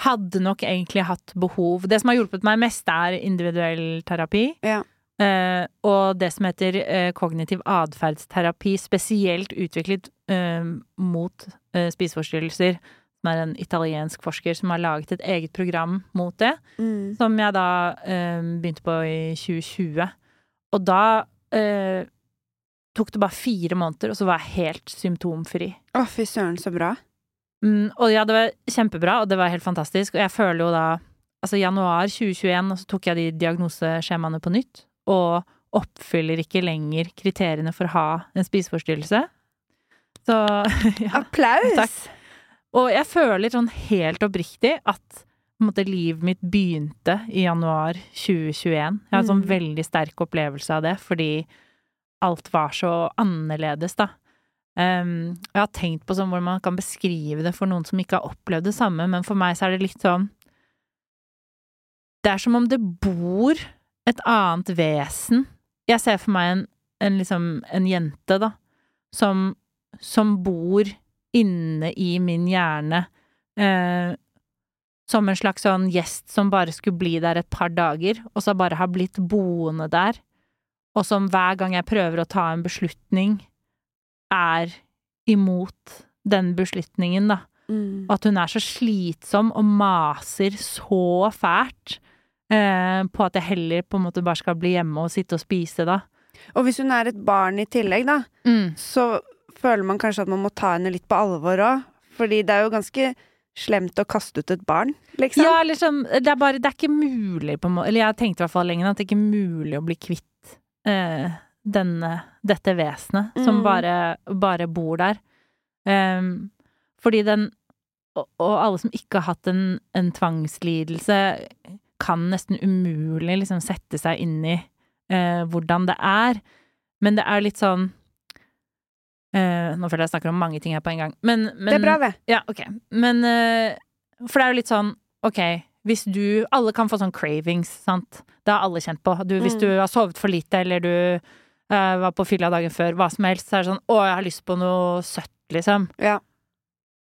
[SPEAKER 2] hadde nok egentlig hatt behov Det som har hjulpet meg mest, er individuell terapi.
[SPEAKER 1] Ja.
[SPEAKER 2] Uh, og det som heter uh, kognitiv atferdsterapi, spesielt utviklet uh, mot spiseforstyrrelser. Som er en italiensk forsker som har laget et eget program mot det.
[SPEAKER 1] Mm.
[SPEAKER 2] Som jeg da begynte på i 2020. Og da tok det bare fire måneder, og så var jeg helt symptomfri.
[SPEAKER 1] Å, fy søren, så bra.
[SPEAKER 2] Mm, og ja, det var kjempebra, og det var helt fantastisk. Og jeg føler jo da Altså, januar 2021, og så tok jeg de diagnoseskjemaene på nytt, og oppfyller ikke lenger kriteriene for å ha en spiseforstyrrelse. Så [laughs] ja.
[SPEAKER 1] Applaus!
[SPEAKER 2] Takk. Og jeg føler sånn helt oppriktig at måte, livet mitt begynte i januar 2021. Jeg har en sånn
[SPEAKER 1] Mm.
[SPEAKER 2] veldig sterk opplevelse av det, fordi alt var så annerledes, da. Um, jeg har tenkt på sånn hvordan man kan beskrive det for noen som ikke har opplevd det samme, men for meg så er det litt sånn Det er som om det bor et annet vesen. Jeg ser for meg en, en liksom en jente, da, som, som bor inne i min hjerne Uh, som en slags sånn gjest som bare skulle bli der et par dager, og så bare har blitt boende der, og som hver gang jeg prøver å ta en beslutning, er imot den beslutningen, da.
[SPEAKER 1] Mm.
[SPEAKER 2] Og at hun er så slitsom og maser så fælt eh, på at jeg heller på en måte bare skal bli hjemme og sitte og spise, da.
[SPEAKER 1] Og hvis hun er et barn i tillegg, da, så føler man kanskje at man må ta henne litt på alvor òg. Fordi det er jo ganske slemt å kaste ut et barn, liksom.
[SPEAKER 2] Ja, liksom, det er bare Det er ikke mulig, på en måte Eller jeg tenkte i hvert fall lenge at det er ikke mulig å bli kvitt eh, denne, dette vesenet som
[SPEAKER 1] Mm.
[SPEAKER 2] bare, bare bor der. Um, fordi den og, og alle som ikke har hatt en, en tvangslidelse, kan nesten umulig liksom sette seg inn i uh, hvordan det er. Men det er litt sånn uh, Nå føler jeg jeg snakker om mange ting her på en gang. Men, men
[SPEAKER 1] det er bra, det.
[SPEAKER 2] ja, ok. Men uh, For det er jo litt sånn Ok, hvis du Alle kan få sånn cravings, sant. Det har alle kjent på. Du, hvis
[SPEAKER 1] Mm.
[SPEAKER 2] du har sovet for lite, eller du var på fylla dagen før, hva som helst, så er det sånn 'Å, jeg har lyst på noe søtt', liksom.
[SPEAKER 1] Ja.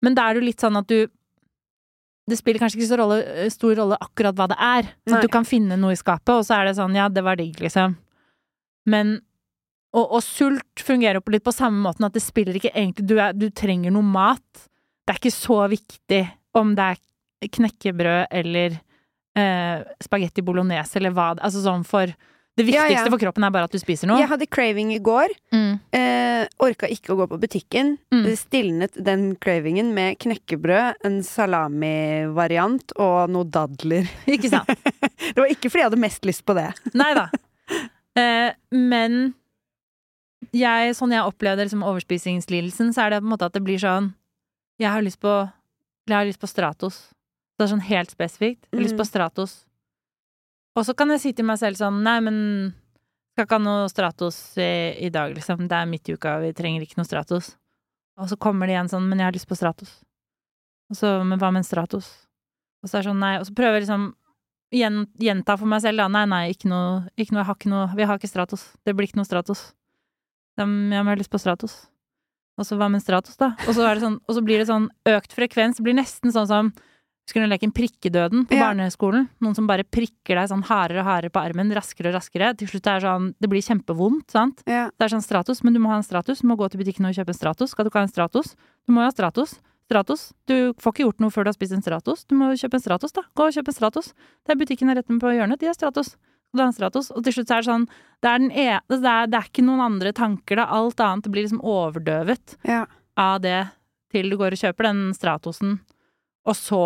[SPEAKER 2] Men da er det jo litt sånn at du Det spiller kanskje ikke så rolle, stor rolle akkurat hva det er. Så du kan finne noe i skapet, og så er det sånn 'ja, det var digg', liksom. Men og, og sult fungerer på litt på samme måten at det spiller ikke egentlig du, er, du trenger noe mat. Det er ikke så viktig om det er knekkebrød eller eh, spagetti bolognese eller hva det Altså sånn for Det viktigste
[SPEAKER 1] ja.
[SPEAKER 2] for kroppen er bare at du spiser noe.
[SPEAKER 1] Jeg hadde craving i går.
[SPEAKER 2] Mm.
[SPEAKER 1] Eh, orka ikke å gå på butikken.
[SPEAKER 2] Mm.
[SPEAKER 1] Stilnet den cravingen med knekkebrød, en salamivariant og noe dadler. [laughs]
[SPEAKER 2] Ikke sant? [laughs]
[SPEAKER 1] Det var ikke fordi jeg hadde mest lyst på det. [laughs]
[SPEAKER 2] Nei da. Eh, men jeg, sånn jeg opplevde liksom overspisingslidelsen, så er det på en måte at det blir sånn Jeg har lyst på Jeg har lyst på Stratos. Det er sånn helt spesifikt. Jeg har lyst på
[SPEAKER 1] Mm.
[SPEAKER 2] Stratos. Og så kan jeg si til meg selv sånn Nei, men skal ikke ha noe Stratos i, i dag, liksom. Det er midt i uka, vi trenger ikke noe Stratos. Og så kommer det igjen sånn Men jeg har lyst på Stratos. Og så Men hva med en Stratos? Og så er det sånn Nei. Og så prøver jeg liksom gjenta for meg selv da, nei, nei, ikke noe, ikke noe, jeg har ikke noe, vi har ikke Stratos. Det blir ikke noe Stratos. Ja, men jeg har lyst på Stratos. Og så hva med en Stratos, da? Og så, sånn, og så blir det sånn økt frekvens. Blir nesten sånn som Husker du leken Prikkedøden på
[SPEAKER 1] Ja.
[SPEAKER 2] barneskolen? Noen som bare prikker deg sånn hardere og hardere på armen, raskere og raskere. Til slutt er det sånn Det blir kjempevondt, sant?
[SPEAKER 1] Ja.
[SPEAKER 2] Det er sånn Stratos, men du må ha en Stratos. Du må gå til butikken og kjøpe en Stratos. Skal du ikke ha en Stratos? Du må jo ha Stratos. Stratos. Du får ikke gjort noe før du har spist en Stratos. Du må kjøpe en Stratos, da. Gå og kjøp en Stratos. Det er butikken rett på hjørnet. De har Stratos. Du ha en Stratos? Og til slutt er det sånn Det er, den e det er, det er ikke noen andre tanker, da. Alt annet blir liksom overdøvet
[SPEAKER 1] Ja.
[SPEAKER 2] av det til du går og kjøper den Stratosen, og så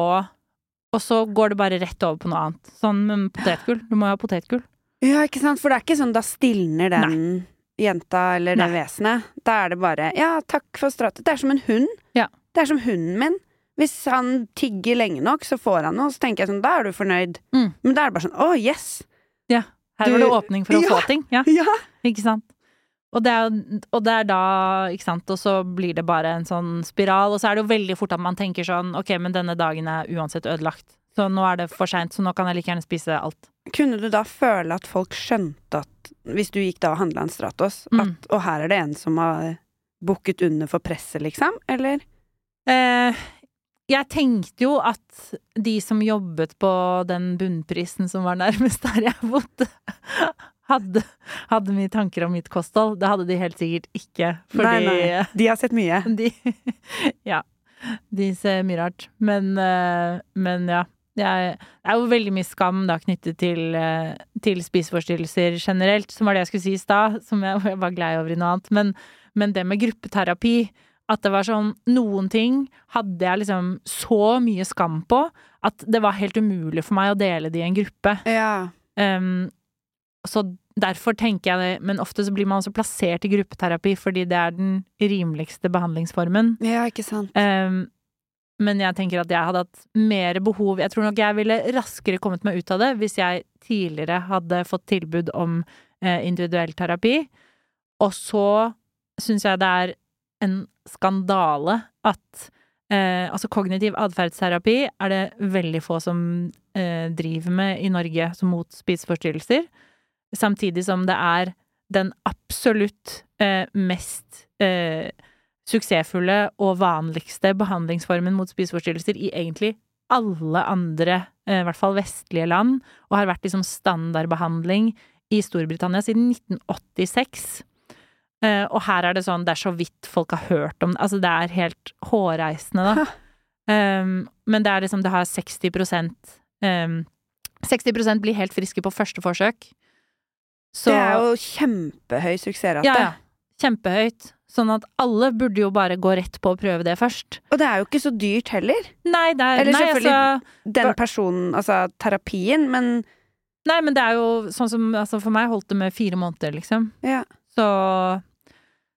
[SPEAKER 2] Og så går det bare rett over på noe annet. Sånn med potetgull. Du må jo ha potetgull.
[SPEAKER 1] ja, ikke sant? For det er ikke sånn da stilner den jenta eller det
[SPEAKER 2] Nei.
[SPEAKER 1] vesenet. Da er det bare ja, takk for stratet. Det er som en hund.
[SPEAKER 2] Ja.
[SPEAKER 1] Det er som hunden min. Hvis han tigger lenge nok, så får han noe. Så tenker jeg sånn, da er du fornøyd.
[SPEAKER 2] Mm.
[SPEAKER 1] Men da er det bare sånn å, yes! Ja.
[SPEAKER 2] Her
[SPEAKER 1] Du-
[SPEAKER 2] var det åpning for å
[SPEAKER 1] Ja.
[SPEAKER 2] få ting. Ja. [laughs]
[SPEAKER 1] Ja!
[SPEAKER 2] Ikke sant? Og det, er, og det er da, ikke sant, og så blir det bare en sånn spiral, og så er det jo veldig fort at man tenker sånn, ok, men denne dagen er uansett ødelagt. Så nå er det for seint, så nå kan jeg like gjerne spise alt.
[SPEAKER 1] Kunne du da føle at folk skjønte at hvis du gikk da og handla en Stratos,
[SPEAKER 2] Mm.
[SPEAKER 1] at og her er det en som har bukket under for presset, liksom? Eller?
[SPEAKER 2] Eh, jeg tenkte jo at de som jobbet på den bunnprisen som var nærmest der jeg bodde, [laughs] hadde, hadde mye tanker om mitt kosthold. Det hadde de helt sikkert ikke, fordi
[SPEAKER 1] Nei, nei. De har sett mye. [laughs]
[SPEAKER 2] De, ja. De ser mye rart. Men, eh, men ja. Det er jo veldig mye skam da knyttet til, eh, til spiseforstyrrelser generelt, som var det jeg skulle si i stad, som jeg, [laughs] jeg var glad over i noe annet. Men, men det med gruppeterapi, at det var sånn Noen ting hadde jeg liksom så mye skam på at det var helt umulig for meg å dele det i en gruppe.
[SPEAKER 1] Ja.
[SPEAKER 2] Um, så derfor tenker jeg det, men ofte så blir man også plassert i gruppeterapi fordi det er den rimeligste behandlingsformen.
[SPEAKER 1] ja, ikke sant.
[SPEAKER 2] Um, men jeg tenker at jeg hadde hatt mer behov Jeg tror nok jeg ville raskere kommet meg ut av det hvis jeg tidligere hadde fått tilbud om eh, individuell terapi. Og så syns jeg det er en skandale at eh, Altså kognitiv atferdsterapi er det veldig få som eh, driver med i Norge som mot spiseforstyrrelser. Samtidig som det er den absolutt eh, mest eh, suksessfulle og vanligste behandlingsformen mot spiseforstyrrelser i egentlig alle andre, eh, i hvert fall vestlige land, og har vært liksom standardbehandling i Storbritannia siden 1986. Eh, og her er det sånn, det er så vidt folk har hørt om det. Altså, det er helt hårreisende, da. Um, [laughs] men det er liksom, det har 60 um, 60% blir helt friske på første forsøk. Så
[SPEAKER 1] Det er jo kjempehøy suksessrate.
[SPEAKER 2] ja, ja. Kjempehøyt. Sånn at alle burde jo bare gå rett på å prøve det først.
[SPEAKER 1] Og det er jo ikke så dyrt heller.
[SPEAKER 2] Nei, det er
[SPEAKER 1] Eller
[SPEAKER 2] nei,
[SPEAKER 1] selvfølgelig-
[SPEAKER 2] altså,
[SPEAKER 1] Den personen, altså terapien, men
[SPEAKER 2] nei, men det er jo sånn som altså For meg holdt det med fire måneder, liksom.
[SPEAKER 1] ja.
[SPEAKER 2] Så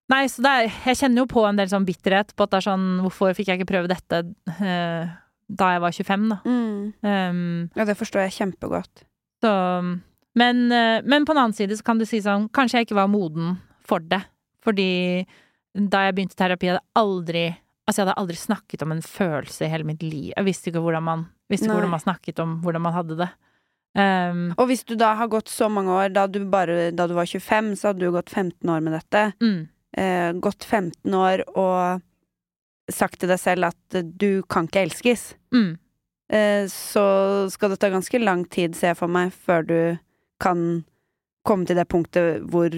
[SPEAKER 2] Nei, så det er Jeg kjenner jo på en del sånn bitterhet på at det er sånn Hvorfor fikk jeg ikke prøve dette eh, da jeg var 25, da?
[SPEAKER 1] Mm.
[SPEAKER 2] Um,
[SPEAKER 1] Ja, det forstår jeg kjempegodt.
[SPEAKER 2] Så men, eh, men på en annen side så kan du si sånn Kanskje jeg ikke var moden for det. Fordi da jeg begynte terapi, hadde jeg aldri Altså, jeg hadde aldri snakket om en følelse i hele mitt liv. Jeg visste ikke hvordan man Visste hvordan man snakket om hvordan man hadde det. Um,
[SPEAKER 1] Og hvis du da har gått så mange år, da du bare da du var 25, så hadde du gått 15 år med dette.
[SPEAKER 2] mm,
[SPEAKER 1] Eh, gått 15 år og sagt til deg selv at eh, du kan ikke elskes.
[SPEAKER 2] mm,
[SPEAKER 1] Eh, så skal det ta ganske lang tid, ser jeg for meg, før du kan komme til det punktet hvor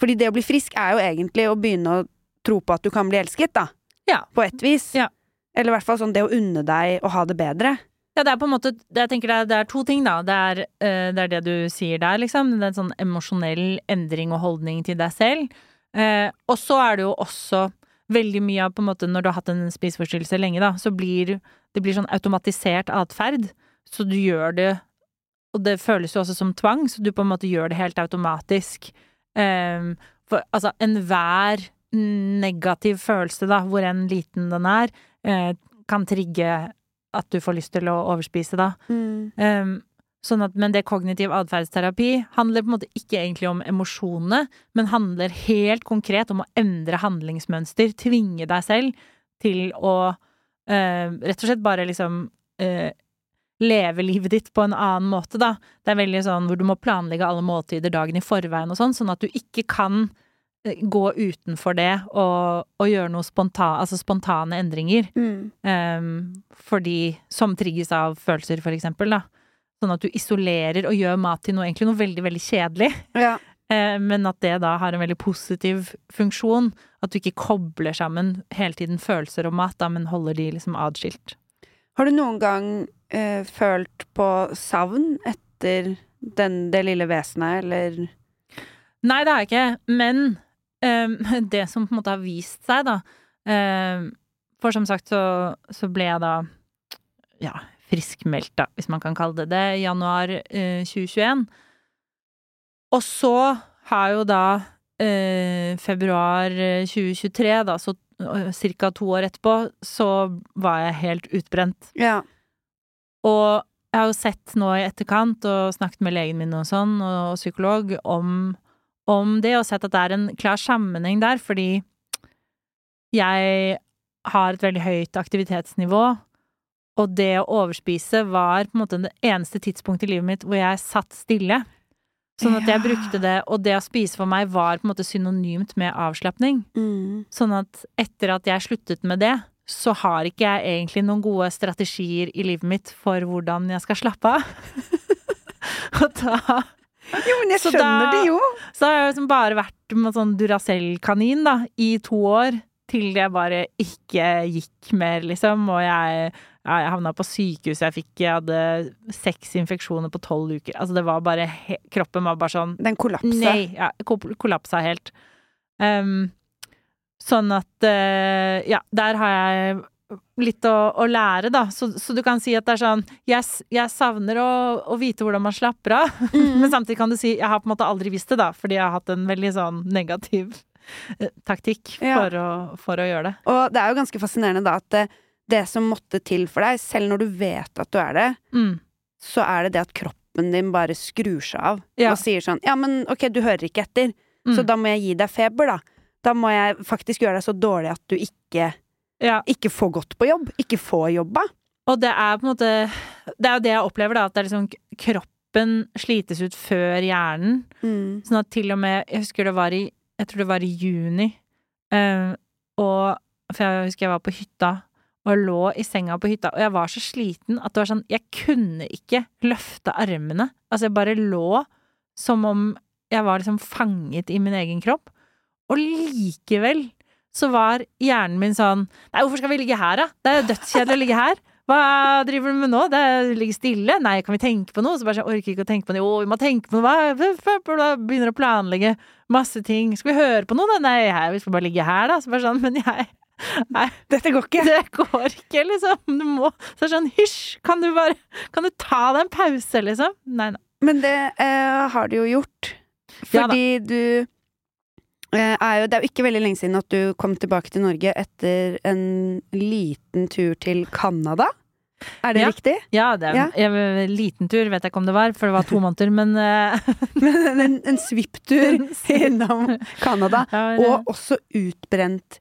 [SPEAKER 1] Fordi det å bli frisk er jo egentlig å begynne å tro på at du kan bli elsket, da.
[SPEAKER 2] Ja.
[SPEAKER 1] På et vis.
[SPEAKER 2] Ja.
[SPEAKER 1] Eller i hvert fall sånn det å unne deg å ha det bedre.
[SPEAKER 2] Ja, det er på en måte Jeg tenker det er, det er to ting, da. Det er, uh, det er det du sier der, liksom. Det er en sånn emosjonell endring og holdning til deg selv. Uh, og så er det jo også veldig mye av på en måte Når du har hatt en spiseforstyrrelse lenge, da, så blir det blir sånn automatisert atferd. Så du gjør det Og det føles jo også som tvang, så du på en måte gjør det helt automatisk. Um, for altså, enhver negativ følelse, da, hvor enn liten den er, uh, kan trigge at du får lyst til å overspise, da. Um, sånn at, men det kognitiv atferdsterapi handler på en måte ikke egentlig om emosjonene, men handler helt konkret om å endre handlingsmønster, tvinge deg selv til å uh, rett og slett bare liksom eh, leve livet ditt på en annen måte, da. Det er veldig sånn hvor du må planlegge alle måltider dagen i forveien og sånn, sånn at du ikke kan eh, gå utenfor det og, og gjøre noe spontan, altså spontane endringer.
[SPEAKER 1] Mm.
[SPEAKER 2] Um, fordi Som trigges av følelser, for eksempel, da. Sånn at du isolerer og gjør mat til noe egentlig noe veldig, veldig kjedelig.
[SPEAKER 1] Ja. [laughs]
[SPEAKER 2] Eh, men at det da har en veldig positiv funksjon. At du ikke kobler sammen hele tiden følelser og mat, da, men holder de liksom adskilt.
[SPEAKER 1] Har du noen gang eh, følt på savn etter den, det lille vesenet, eller
[SPEAKER 2] Nei, det har jeg ikke, men ehm, [laughs] det som på en måte har vist seg, da ehm, For som sagt så, så ble jeg da ja, friskmeldt, da, hvis man kan kalle det det, i januar eh, 2021. Og så har jo da eh, februar eh, 2023, da, så eh, cirka to år etterpå, så var jeg helt utbrent.
[SPEAKER 1] Ja.
[SPEAKER 2] Og jeg har jo sett nå i etterkant, og snakket med legen min og sånn, og psykolog, om, om det, og sett at det er en klar sammenheng der, fordi jeg har et veldig høyt aktivitetsnivå, og det å overspise var på en måte det eneste tidspunktet i livet mitt hvor jeg satt stille. Sånn at jeg brukte det, og det å spise for meg var på en måte synonymt med avslapning.
[SPEAKER 1] Mm.
[SPEAKER 2] Sånn at etter at jeg sluttet med det, så har ikke jeg egentlig noen gode strategier i livet mitt for hvordan jeg skal slappe av. [laughs] og da
[SPEAKER 1] Jo, men jeg skjønner
[SPEAKER 2] da-
[SPEAKER 1] det jo!
[SPEAKER 2] Så har jeg liksom bare vært med sånn Duracell-kanin, da, i to år. Til jeg bare ikke gikk mer, liksom. Og jeg, ja, jeg havna på sykehus, jeg fikk Jeg hadde seks infeksjoner på tolv uker. Altså, det var bare Kroppen var bare sånn
[SPEAKER 1] Den kollapset.
[SPEAKER 2] Nei, ja, kol- kollapsa helt. Ehm, sånn at eh, Ja, der har jeg litt å, å lære, da. Så, så du kan si at det er sånn Jeg, jeg savner å, å vite hvordan man slapper av, [laughs]
[SPEAKER 1] Mm.
[SPEAKER 2] men samtidig kan du si jeg har på en måte aldri visst det, da, fordi jeg har hatt en veldig sånn negativ eh, taktikk
[SPEAKER 1] Ja.
[SPEAKER 2] for, å, for å gjøre det.
[SPEAKER 1] Og det er jo ganske fascinerende da at det, det som måtte til for deg, selv når du vet at du er det,
[SPEAKER 2] Mm.
[SPEAKER 1] så er det det at kroppen din bare skrur seg av
[SPEAKER 2] Ja.
[SPEAKER 1] og sier sånn Ja, men ok, du hører ikke etter,
[SPEAKER 2] Mm.
[SPEAKER 1] så da må jeg gi deg feber, da. Da må jeg faktisk gjøre deg så dårlig at du ikke,
[SPEAKER 2] Ja.
[SPEAKER 1] ikke får gått på jobb. Ikke får jobba.
[SPEAKER 2] Og det er på en måte Det er jo det jeg opplever, da, at det er liksom kroppen slites ut før hjernen.
[SPEAKER 1] Mm.
[SPEAKER 2] Sånn at til og med Jeg husker det var i Jeg tror det var i juni. Uh, og For jeg husker jeg var på hytta og lå i senga på hytta, og jeg var så sliten at det var sånn Jeg kunne ikke løfte armene. Altså, jeg bare lå som om jeg var liksom fanget i min egen kropp. Og likevel så var hjernen min sånn Nei, hvorfor skal vi ligge her, da? Det er jo dødskjedelig å ligge her. Hva driver du med nå? Det er å ligge stille? Nei, kan vi tenke på noe? Så bare sånn, jeg orker ikke å tenke på noe. Jo, vi må tenke på noe. Begynner å planlegge masse ting. Skal vi høre på noe, da? Nei, her, vi skal bare ligge her, da. Så bare sånn, men jeg Nei,
[SPEAKER 1] Dette går ikke.
[SPEAKER 2] det går ikke, liksom. Du må Så er sånn, hysj, kan du bare Kan du ta deg en pause, liksom? Nei, nei.
[SPEAKER 1] Men det eh, har du jo gjort.
[SPEAKER 2] Ja.
[SPEAKER 1] Fordi du eh, er jo Det er jo ikke veldig lenge siden at du kom tilbake til Norge etter en liten tur til Canada. Er det
[SPEAKER 2] Ja.
[SPEAKER 1] riktig?
[SPEAKER 2] Ja, det er
[SPEAKER 1] Ja.
[SPEAKER 2] en liten tur, vet jeg ikke om det var, for det var to måneder, men eh, [laughs]
[SPEAKER 1] Men en, en svipptur innom Canada.
[SPEAKER 2] ja,
[SPEAKER 1] Og også utbrent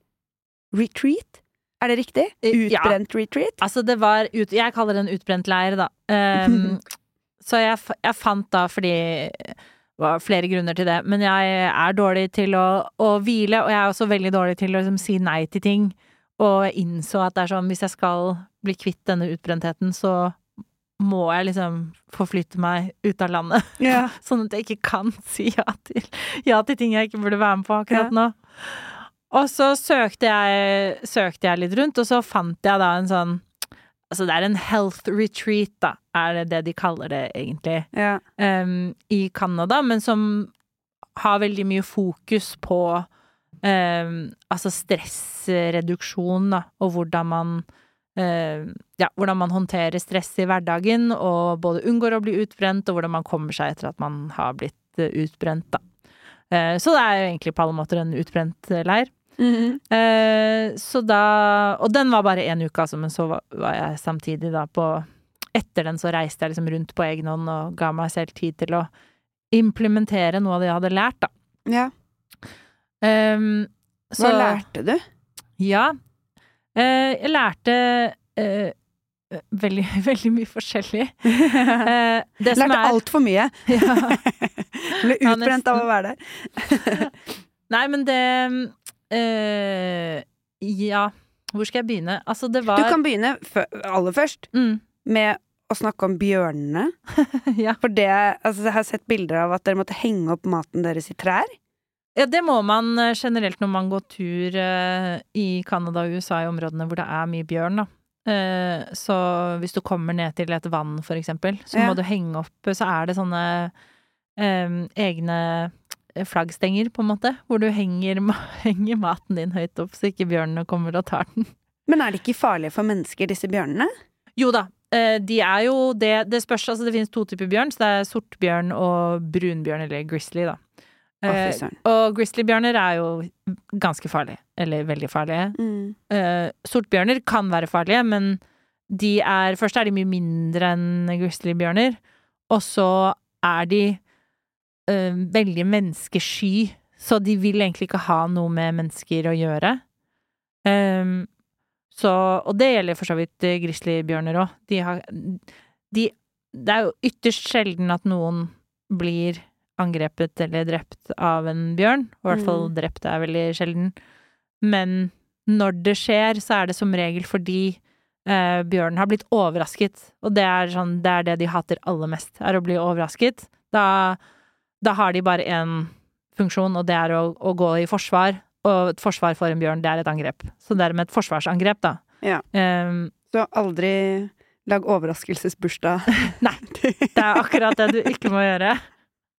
[SPEAKER 1] retreat. Er det riktig?
[SPEAKER 2] Ja.
[SPEAKER 1] Utbrent retreat?
[SPEAKER 2] Altså, det var ut, Jeg kaller det en utbrent leir, da. Um, [laughs] så jeg, jeg fant da, fordi det var flere grunner til det, men jeg er dårlig til å, å hvile, og jeg er også veldig dårlig til å liksom, si nei til ting. Og jeg innså at det er sånn, hvis jeg skal bli kvitt denne utbrentheten, så må jeg liksom forflytte meg ut av landet.
[SPEAKER 1] Yeah. [laughs]
[SPEAKER 2] Sånn at jeg ikke kan si ja til, ja til ting jeg ikke burde være med på akkurat
[SPEAKER 1] yeah.
[SPEAKER 2] nå. Og så søkte jeg, søkte jeg litt rundt, og så fant jeg da en sånn Altså, det er en health retreat, da, er det det de kaller det egentlig,
[SPEAKER 1] ja.
[SPEAKER 2] um, i Canada, men som har veldig mye fokus på um, altså stressreduksjon, da, og hvordan man uh, ja, hvordan man håndterer stress i hverdagen, og både unngår å bli utbrent, og hvordan man kommer seg etter at man har blitt eh, utbrent, da. Uh, så det er jo egentlig på alle måter en utbrent eh, leir.
[SPEAKER 1] -hmm.
[SPEAKER 2] Eh, så da Og den var bare én uke, altså, men så var, var jeg samtidig da på Etter den så reiste jeg liksom rundt på egen hånd og ga meg selv tid til å implementere noe av det jeg hadde lært, da.
[SPEAKER 1] ja.
[SPEAKER 2] Ehm,
[SPEAKER 1] Hva lærte du?
[SPEAKER 2] Ja. Eh, jeg lærte eh, veldig, [laughs] veldig mye forskjellig. [laughs] Eh, det som
[SPEAKER 1] Lærte altfor mye. [laughs]
[SPEAKER 2] ja.
[SPEAKER 1] Ble utbrent av å være der.
[SPEAKER 2] Nei, men det eh, Ja, hvor skal jeg begynne? Altså, det var
[SPEAKER 1] Du kan begynne aller først
[SPEAKER 2] mm,
[SPEAKER 1] med å snakke om bjørnene. [laughs]
[SPEAKER 2] Ja.
[SPEAKER 1] For det altså, Jeg har sett bilder av at dere måtte henge opp maten deres i trær.
[SPEAKER 2] Ja, det må man eh, generelt når man går tur eh, i Canada og USA, i områdene hvor det er mye bjørn, da. Så hvis du kommer ned til et vann, for eksempel, så
[SPEAKER 1] Ja.
[SPEAKER 2] må du henge opp Så er det sånne um, egne flaggstenger, på en måte, hvor du henger, [laughs] henger maten din høyt opp, så ikke bjørnene kommer og tar den.
[SPEAKER 1] Men er de ikke farlige for mennesker, disse bjørnene?
[SPEAKER 2] Jo da, eh, de er jo det Det spørs, altså det finnes to typer bjørn, så det er sortbjørn og brunbjørn, eller grizzly, da.
[SPEAKER 1] Å,
[SPEAKER 2] Eh, og grizzlybjørner er jo ganske farlige, eller veldig farlige.
[SPEAKER 1] Mm.
[SPEAKER 2] Eh, sortbjørner kan være farlige, men de er Først er de mye mindre enn grizzlybjørner, og så er de eh, veldig menneskesky, så de vil egentlig ikke ha noe med mennesker å gjøre. Um, så Og det gjelder for så vidt eh, grizzlybjørner òg. De har de, Det er jo ytterst sjelden at noen blir angrepet eller drept av en bjørn. I hvert fall
[SPEAKER 1] Mm.
[SPEAKER 2] drept er veldig sjelden. Men når det skjer, så er det som regel fordi eh, bjørnen har blitt overrasket. Og det er, sånn, det er det de hater aller mest, er å bli overrasket. Da, da har de bare én funksjon, og det er å, å gå i forsvar. Og et forsvar for en bjørn, det er et angrep. Så dermed et forsvarsangrep, da.
[SPEAKER 1] Ja.
[SPEAKER 2] Um,
[SPEAKER 1] Så aldri lag overraskelsesbursdag. [laughs]
[SPEAKER 2] Nei, det er akkurat det du ikke må gjøre.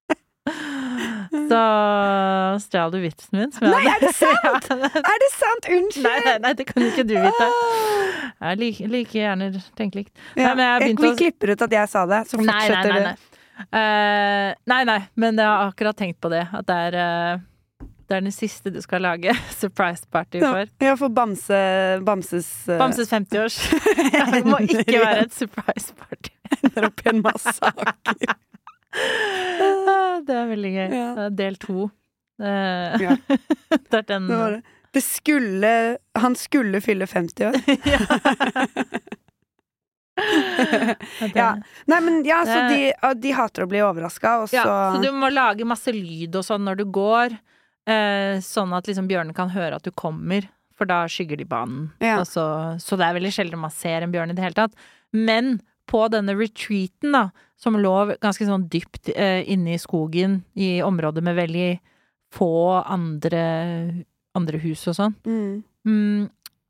[SPEAKER 2] [laughs] Så stjal du vitsen min.
[SPEAKER 1] Nei, er det [laughs] sant? Er det sant? Unnskyld!
[SPEAKER 2] Nei, nei, nei, det kan ikke du vite.
[SPEAKER 1] Ah.
[SPEAKER 2] Jeg liker like gjerne tenke likt.
[SPEAKER 1] Ja,
[SPEAKER 2] Nei,
[SPEAKER 1] Vi klipper ut at jeg sa det, så fortsetter du.
[SPEAKER 2] Eh, nei, nei, men jeg har akkurat tenkt på det. At det er, uh, det er den siste du skal lage [laughs] surprise party for.
[SPEAKER 1] Ja, for Bamse Bamses uh,
[SPEAKER 2] Bamses 50-års. [laughs] Det må ikke være et surprise party. [laughs]
[SPEAKER 1] ender opp i en massakre.
[SPEAKER 2] Ah, Det er veldig gøy.
[SPEAKER 1] Ja.
[SPEAKER 2] Del to.
[SPEAKER 1] Ja.
[SPEAKER 2] det er den
[SPEAKER 1] Det var det. Det skulle Han skulle fylle 50 år.
[SPEAKER 2] det-
[SPEAKER 1] Ja. Nei, men ja, så de, de hater å bli overraska, og så
[SPEAKER 2] Ja, så du må lage masse lyd og sånn når du går, eh, sånn at liksom bjørnene kan høre at du kommer, for da skygger de banen.
[SPEAKER 1] Ja.
[SPEAKER 2] Så, så det er veldig sjelden man ser en bjørn i det hele tatt. Men på denne retreaten, da, som lå ganske sånn dypt eh, inne i skogen, i områder med veldig få andre, andre hus og sånn,
[SPEAKER 1] mm.
[SPEAKER 2] mm,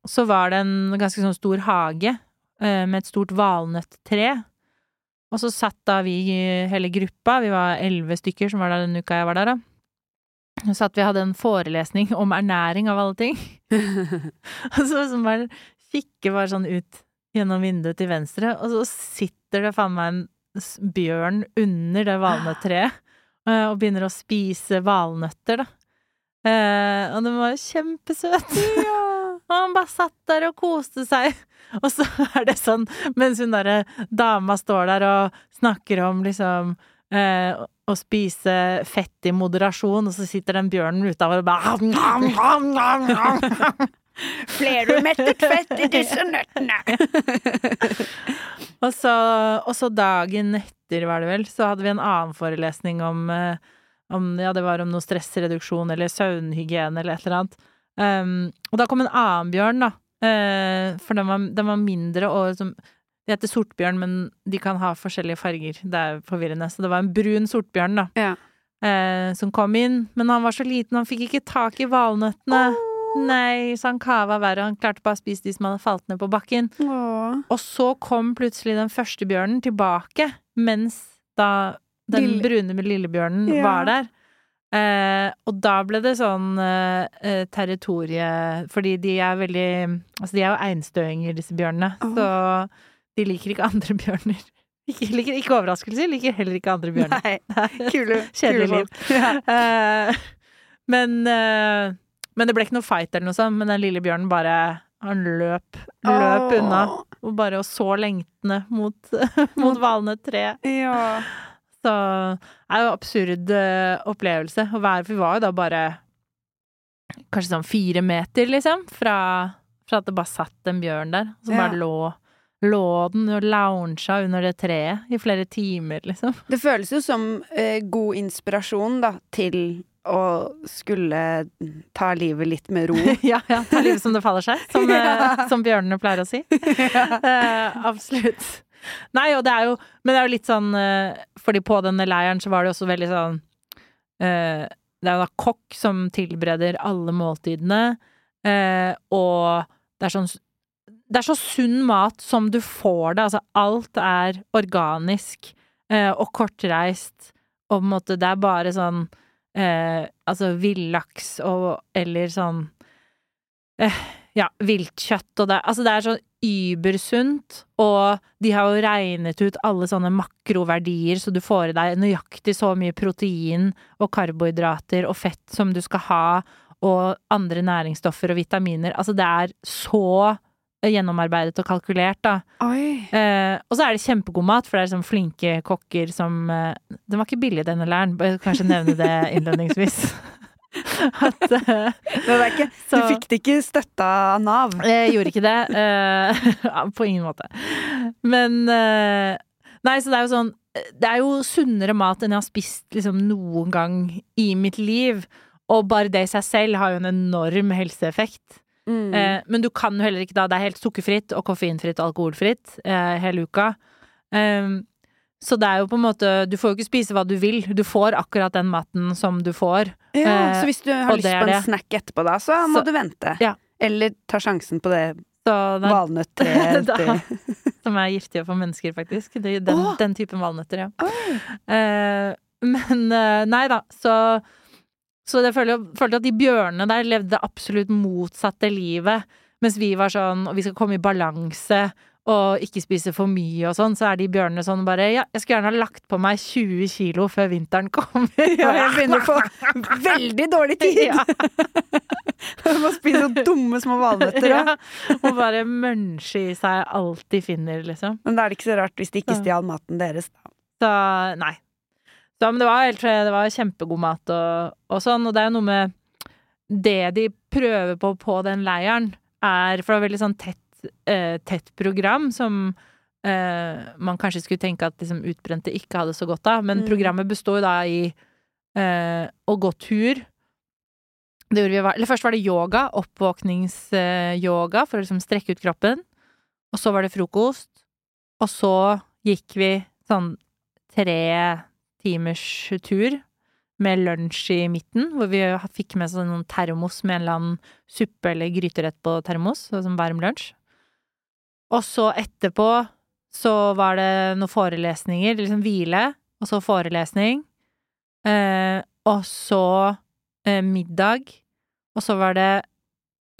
[SPEAKER 2] så var det en ganske sånn stor hage med et stort valnøtttre. Og så satt da vi hele gruppa, vi var elleve stykker som var der den uka jeg var der, da. Så satt vi hadde en forelesning om ernæring av alle ting. [laughs] Og så liksom bare kikker bare sånn ut gjennom vinduet til venstre, og så sitter det faen meg en bjørn under det valnøttreet [gasps] eh, og begynner å spise valnøtter, da. Eh, og den var kjempesøt. Og han bare satt der og koste seg. [laughs] Og så er det sånn, mens hun derre dama står der og snakker om liksom eh, å spise fett i moderasjon, og så sitter den bjørnen utafor og bare [laughs] [laughs]
[SPEAKER 1] Flerumettet fett i disse nøttene!
[SPEAKER 2] Og så, og så dagen etter, var det vel, så hadde vi en annen forelesning om, eh, om Ja, det var om noe stressreduksjon eller søvnhygiene eller et eller annet. Um, og da kom en annen bjørn, da. Uh, for den var, den var mindre og liksom De heter sortbjørn, men de kan ha forskjellige farger. Det er forvirrende. Så det var en brun sortbjørn, da.
[SPEAKER 1] Ja.
[SPEAKER 2] Uh, som kom inn. Men han var så liten, han fikk ikke tak i valnøttene. Nei, så han kava verre. Han klarte bare å spise de som hadde falt ned på bakken.
[SPEAKER 1] Åh.
[SPEAKER 2] Og så kom plutselig den første bjørnen tilbake, mens da den
[SPEAKER 1] Lille-
[SPEAKER 2] brune lillebjørnen
[SPEAKER 1] Ja.
[SPEAKER 2] var der. Eh, og da ble det sånn eh, eh, territorie Fordi de er veldig Altså, de er jo einstøinger, disse bjørnene.
[SPEAKER 1] Oh.
[SPEAKER 2] Så de liker ikke andre bjørner. [laughs] Ikke, liker ikke overraskelser, liker heller ikke andre bjørner.
[SPEAKER 1] Nei, [laughs] kule,
[SPEAKER 2] Kjedelig
[SPEAKER 1] kule [laughs]
[SPEAKER 2] liv.
[SPEAKER 1] Ja.
[SPEAKER 2] Eh, men, eh, men det ble ikke noe fight eller noe sånt, men den lille bjørnen bare Han løp, løp
[SPEAKER 1] oh.
[SPEAKER 2] unna. Og bare og så lengtende mot, mot valnøttreet.
[SPEAKER 1] Ja.
[SPEAKER 2] Så det er jo absurd eh, opplevelse. Og være. for vi var jo da bare kanskje sånn fire meter, liksom, fra, fra at det bare satt en bjørn der. Så
[SPEAKER 1] Ja.
[SPEAKER 2] bare lå, lå den og lounga under det treet i flere timer, liksom.
[SPEAKER 1] Det føles jo som eh, god inspirasjon, da, til å skulle ta livet litt med ro. [laughs]
[SPEAKER 2] ja, ja. Ta livet som det faller seg, som, [laughs] eh, som bjørnene pleier å si. Eh, absolutt. Nei, og det er jo Men det er jo litt sånn eh, Fordi på denne leiren så var det også veldig sånn eh, Det er jo da kokk som tilbereder alle måltidene, eh, og det er sånn Det er så sunn mat som du får det. Altså, alt er organisk og kortreist, og på en måte Det er bare sånn Altså villaks og Eller sånn ja, viltkjøtt og det Altså, det er så übersunt, og de har jo regnet ut alle sånne makroverdier, så du får i deg nøyaktig så mye protein og karbohydrater og fett som du skal ha, og andre næringsstoffer og vitaminer. Altså, det er så gjennomarbeidet og kalkulert, da. Eh, og så er det kjempegod mat, for det er sånn flinke kokker som eh, Den var ikke billig, denne læren. Kanskje nevne det innledningsvis. [laughs] [laughs] At eh,
[SPEAKER 1] Det ikke, Du fikk det ikke støtta av Nav.
[SPEAKER 2] jeg gjorde ikke det. [laughs] Uh, på ingen måte. Men uh, Nei, så det er jo sånn Det er jo sunnere mat enn jeg har spist liksom noen gang i mitt liv. Og bare det i seg selv har jo en enorm helseeffekt.
[SPEAKER 1] Mm.
[SPEAKER 2] Uh, men du kan jo heller ikke da Det er helt sukkerfritt og koffeinfritt og alkoholfritt hele uka. Ehm, så det er jo på en måte Du får jo ikke spise hva du vil. Du får akkurat den maten som du får.
[SPEAKER 1] Ja,
[SPEAKER 2] eh,
[SPEAKER 1] så hvis du har lyst på en
[SPEAKER 2] det.
[SPEAKER 1] snack etterpå, da, så må
[SPEAKER 2] Så-
[SPEAKER 1] du vente.
[SPEAKER 2] Ja.
[SPEAKER 1] Eller ta sjansen på det. [laughs]
[SPEAKER 2] Da- som er giftige for mennesker, faktisk. Det, den,
[SPEAKER 1] oh.
[SPEAKER 2] den typen valnøtter, ja.
[SPEAKER 1] Oh.
[SPEAKER 2] Eh, men eh, nei da, så Så jeg føler, følte at de bjørnene der levde det absolutt motsatte livet. Mens vi var sånn, og vi skal komme i balanse og ikke spise for mye og sånn, så er de bjørnene sånn bare Ja, jeg skulle gjerne ha lagt på meg 20 kilo før vinteren kommer. [laughs]
[SPEAKER 1] Ja, jeg begynner å få veldig dårlig [laughs] tid!
[SPEAKER 2] Ja, [laughs]
[SPEAKER 1] Jeg må spise så dumme små valnøtter. Ja.
[SPEAKER 2] Og bare munche i seg alt de finner, liksom.
[SPEAKER 1] Men da er det ikke så rart hvis de ikke stjal maten deres. Da.
[SPEAKER 2] Så nei. Så, men det var, helt, det var kjempegod mat og, og sånn, og det er jo noe med Det de prøver på på den leiren, er For det var veldig sånn tett, eh, tett program som eh, man kanskje skulle tenke at liksom, utbrente ikke hadde så godt av, men
[SPEAKER 1] Mm.
[SPEAKER 2] programmet består da i eh, å gå tur. Det gjorde vi, eller først var det yoga, oppvåkningsyoga, for å liksom strekke ut kroppen. Og så var det frokost. Og så gikk vi sånn tre timers tur med lunsj i midten, hvor vi fikk med sånn termos med en eller annen suppe eller gryterett på termos, sånn varm lunsj. Og så etterpå så var det noen forelesninger, liksom hvile, og så forelesning. Eh, og så eh, middag. Og så var det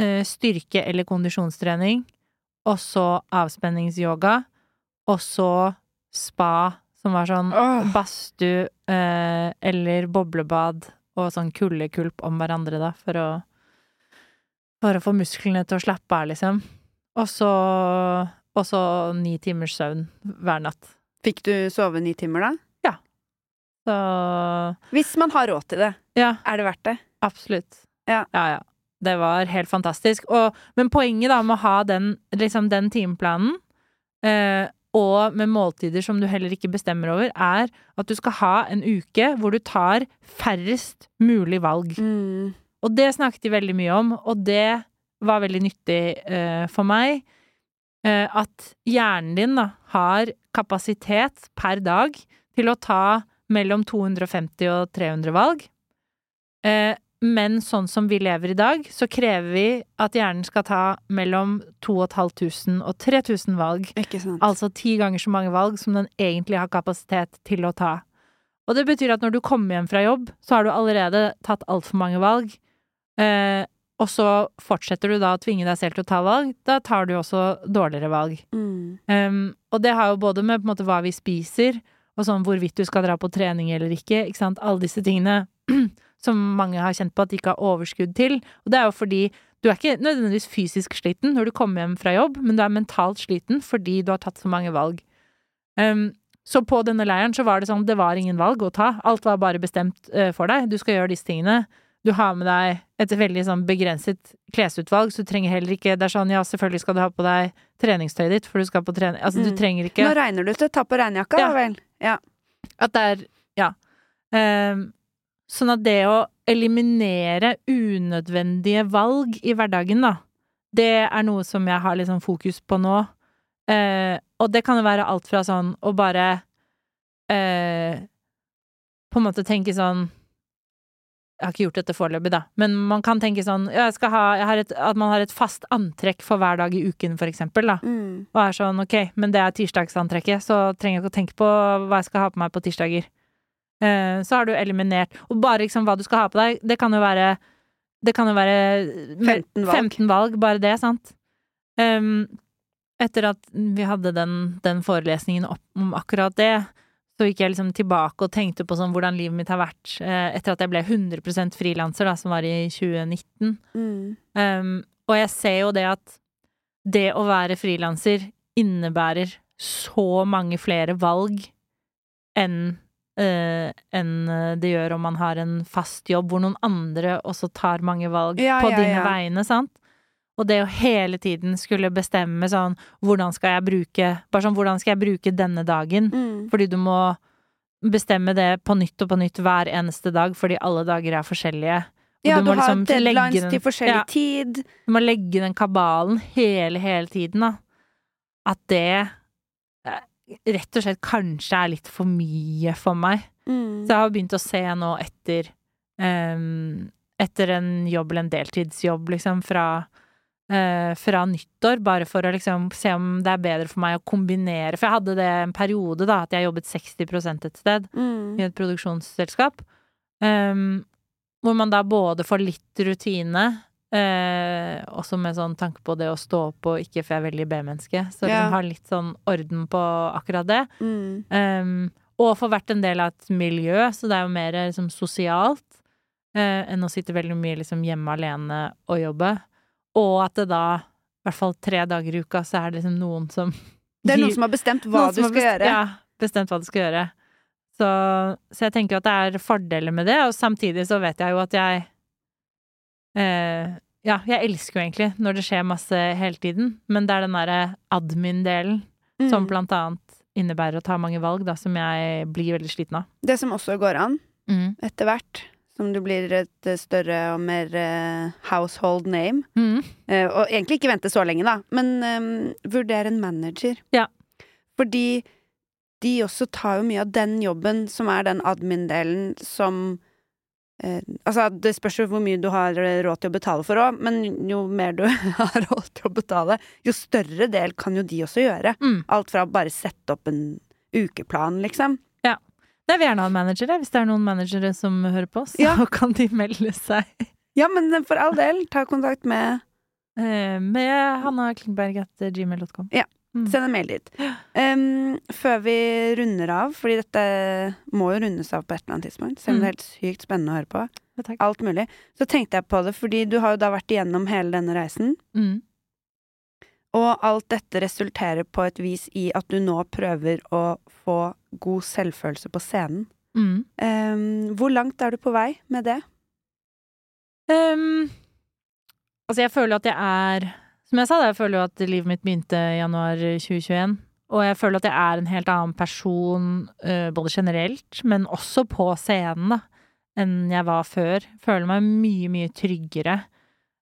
[SPEAKER 2] eh, styrke- eller kondisjonstrening. Og så avspenningsyoga. Og så spa, som var sånn
[SPEAKER 1] oh.
[SPEAKER 2] badstue eh, eller boblebad og sånn kuldekulp om hverandre, da, for å For å få musklene til å slappe av, liksom. Og så Og så ni timers søvn hver natt.
[SPEAKER 1] Fikk du sove ni timer, da?
[SPEAKER 2] Så
[SPEAKER 1] Hvis man har råd til det,
[SPEAKER 2] ja,
[SPEAKER 1] er det verdt det?
[SPEAKER 2] absolutt.
[SPEAKER 1] Ja.
[SPEAKER 2] ja. ja. det var helt fantastisk. Og, men poenget da med å ha den, liksom den timeplanen, eh, og med måltider som du heller ikke bestemmer over, er at du skal ha en uke hvor du tar færrest mulig valg.
[SPEAKER 1] Mm.
[SPEAKER 2] Og det snakket de veldig mye om, og det var veldig nyttig eh, for meg. Eh, at hjernen din da har kapasitet per dag til å ta mellom 250 og 300 valg. Eh, men sånn som vi lever i dag, så krever vi at hjernen skal ta mellom 2500 og 3000 valg. Altså ti ganger så mange valg som den egentlig har kapasitet til å ta. Og det betyr at når du kommer hjem fra jobb, så har du allerede tatt altfor mange valg. Eh, og så fortsetter du da å tvinge deg selv til å ta valg. Da tar du også dårligere valg.
[SPEAKER 1] Mm.
[SPEAKER 2] Um, og det har jo både med på en måte hva vi spiser, og sånn hvorvidt du skal dra på trening eller ikke, ikke sant. Alle disse tingene [clears throat] som mange har kjent på at de ikke har overskudd til. Og det er jo fordi du er ikke nødvendigvis fysisk sliten når du kommer hjem fra jobb, men du er mentalt sliten fordi du har tatt så mange valg. Um, så på denne leiren så var det sånn, det var ingen valg å ta. Alt var bare bestemt uh, for deg. Du skal gjøre disse tingene. Du har med deg et veldig sånn begrenset klesutvalg, så du trenger heller ikke Det er sånn, ja, selvfølgelig skal du ha på deg treningstøyet ditt, for du skal på trening Altså, du
[SPEAKER 1] Mm.
[SPEAKER 2] trenger ikke
[SPEAKER 1] Nå regner du til. Ta på regnjakka,
[SPEAKER 2] Ja.
[SPEAKER 1] vel. Ja.
[SPEAKER 2] At det er Ja. Um, sånn at det å eliminere unødvendige valg i hverdagen, da, det er noe som jeg har litt sånn fokus på nå. Uh, og det kan jo være alt fra sånn å bare uh, På en måte tenke sånn Jeg har ikke gjort dette foreløpig, da, men man kan tenke sånn ja, jeg skal ha, et, At man har et fast antrekk for hver dag i uken, for eksempel, da.
[SPEAKER 1] Mm.
[SPEAKER 2] Og er sånn, ok, men det er tirsdagsantrekket, så trenger jeg ikke å tenke på hva jeg skal ha på meg på tirsdager. Eh, så har du eliminert Og bare liksom hva du skal ha på deg, det kan jo være Det kan jo være
[SPEAKER 1] 15 valg.
[SPEAKER 2] 15 valg, bare det, sant? Um, etter at vi hadde den, den forelesningen om akkurat det, så gikk jeg liksom tilbake og tenkte på sånn hvordan livet mitt har vært eh, etter at jeg ble 100% frilanser, da, som var i 2019.
[SPEAKER 1] Mm.
[SPEAKER 2] Um, og jeg ser jo det at det å være frilanser innebærer så mange flere valg enn uh, enn det gjør om man har en fast jobb hvor noen andre også tar mange valg
[SPEAKER 1] Ja,
[SPEAKER 2] på
[SPEAKER 1] ja,
[SPEAKER 2] dine
[SPEAKER 1] ja.
[SPEAKER 2] vegne, sant? Og det å hele tiden skulle bestemme sånn Hvordan skal jeg bruke Bare sånn, hvordan skal jeg bruke denne dagen?
[SPEAKER 1] Mm.
[SPEAKER 2] Fordi du må bestemme det på nytt og på nytt hver eneste dag, fordi alle dager er forskjellige. Og
[SPEAKER 1] Ja, du,
[SPEAKER 2] må
[SPEAKER 1] har
[SPEAKER 2] liksom
[SPEAKER 1] deadlines
[SPEAKER 2] den-
[SPEAKER 1] til forskjellig
[SPEAKER 2] Ja.
[SPEAKER 1] tid.
[SPEAKER 2] du må legge den kabalen hele, hele tiden, da. At det eh, rett og slett kanskje er litt for mye for meg.
[SPEAKER 1] Mm.
[SPEAKER 2] Så jeg har begynt å se nå etter um, Etter en jobb eller en deltidsjobb, liksom, fra fra nyttår, bare for å liksom se om det er bedre for meg å kombinere. For jeg hadde det en periode, da, at jeg jobbet 60 et sted
[SPEAKER 1] Mm.
[SPEAKER 2] i et produksjonsselskap. Um, hvor man da både får litt rutine, eh, også med sånn tanke på det å stå opp og ikke, for jeg er veldig B-menneske, så
[SPEAKER 1] Ja.
[SPEAKER 2] liksom har litt sånn orden på akkurat det.
[SPEAKER 1] Mm.
[SPEAKER 2] Um, og får vært en del av et miljø, så det er jo mer liksom sosialt eh, enn å sitte veldig mye liksom hjemme alene og jobbe. Og at det da, i hvert fall tre dager i uka, så er det liksom noen som
[SPEAKER 1] Det er noen som har bestemt hva du skal
[SPEAKER 2] bestemt,
[SPEAKER 1] gjøre.
[SPEAKER 2] Ja, bestemt hva du skal gjøre. Så, så jeg tenker at det er fordeler med det, og samtidig så vet jeg jo at jeg eh, Ja, jeg elsker jo egentlig når det skjer masse hele tiden, men det er den derre admin-delen
[SPEAKER 1] Mm.
[SPEAKER 2] som blant annet innebærer å ta mange valg, da, som jeg blir veldig sliten av.
[SPEAKER 1] Det som også går an,
[SPEAKER 2] Mm.
[SPEAKER 1] etter hvert, som du blir et eh, større og mer eh, household name
[SPEAKER 2] Mm.
[SPEAKER 1] Eh, og egentlig ikke vente så lenge, da, men um, vurdere en manager.
[SPEAKER 2] Ja.
[SPEAKER 1] Fordi de også tar jo mye av den jobben som er den admin-delen som eh, Altså, det spørs jo hvor mye du har råd til å betale for òg, men jo mer du [laughs] har råd til å betale, jo større del kan jo de også gjøre.
[SPEAKER 2] Mm.
[SPEAKER 1] Alt fra bare sette opp en ukeplan, liksom.
[SPEAKER 2] Jeg vil gjerne ha en manager, hvis det er noen managere som hører på, så
[SPEAKER 1] Ja.
[SPEAKER 2] kan de melde seg.
[SPEAKER 1] Ja, men for all del, ta kontakt med
[SPEAKER 2] Eh, med hannaklingberg.gmail.com.
[SPEAKER 1] Ja.
[SPEAKER 2] Mm.
[SPEAKER 1] Send en mail dit. Um, før vi runder av, fordi dette må jo rundes av på et eller annet tidspunkt, selv om det er helt sykt spennende å høre på,
[SPEAKER 2] Ja,
[SPEAKER 1] alt mulig, så tenkte jeg på det, fordi du har jo da vært igjennom hele denne reisen,
[SPEAKER 2] Mm.
[SPEAKER 1] og alt dette resulterer på et vis i at du nå prøver å få god selvfølelse på scenen.
[SPEAKER 2] Mm.
[SPEAKER 1] Um, hvor langt er du på vei med det?
[SPEAKER 2] Um, Altså, jeg føler at jeg er Som jeg sa, jeg føler jo at livet mitt begynte i januar 2021. Og jeg føler at jeg er en helt annen person, uh, både generelt, men også på scenen, da, enn jeg var før. Føler meg mye, mye tryggere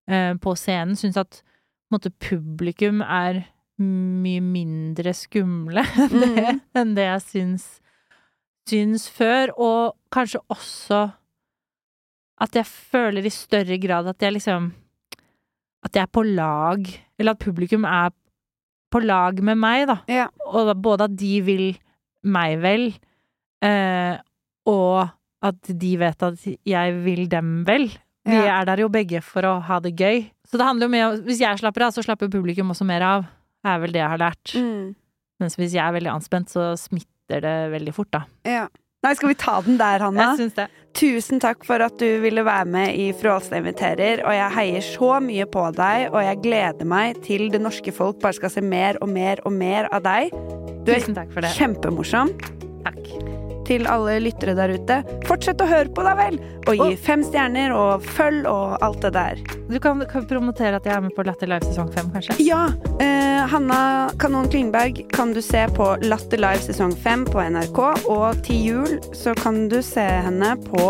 [SPEAKER 2] uh, på scenen. Syns at på en måte, publikum er mye mindre skumle [laughs] enn det,
[SPEAKER 1] Mm.
[SPEAKER 2] enn det jeg syns, syns før. Og kanskje også at jeg føler i større grad at jeg liksom At jeg er på lag, eller at publikum er på lag med meg, da.
[SPEAKER 1] Ja.
[SPEAKER 2] Og både at de vil meg vel, eh, og at de vet at jeg vil dem vel. Vi
[SPEAKER 1] Ja.
[SPEAKER 2] er der jo begge for å ha det gøy. Så det handler jo mye om Hvis jeg slapper av, så slapper publikum også mer av. Er vel det jeg har lært.
[SPEAKER 1] Mm.
[SPEAKER 2] Mens hvis jeg er veldig anspent, så smitter det veldig fort, da.
[SPEAKER 1] Ja. Nei, skal vi ta den der, Hanna?
[SPEAKER 2] Jeg syns det.
[SPEAKER 1] Tusen takk for at du ville være med i Fru inviterer, og jeg heier så mye på deg, og jeg gleder meg til det norske folk bare skal se mer og mer og mer av deg. Du er
[SPEAKER 2] Tusen takk for det.
[SPEAKER 1] kjempemorsom.
[SPEAKER 2] Takk.
[SPEAKER 1] Til alle lyttere der ute, fortsett å høre på, da vel! Og gi fem stjerner og følg og alt det der.
[SPEAKER 2] Du kan, kan promotere at jeg er med på Latter Live sesong fem, kanskje?
[SPEAKER 1] Ja! Eh, Hanna Kanon Klingberg kan du se på Latter Live sesong fem på NRK, og til jul så kan du se henne på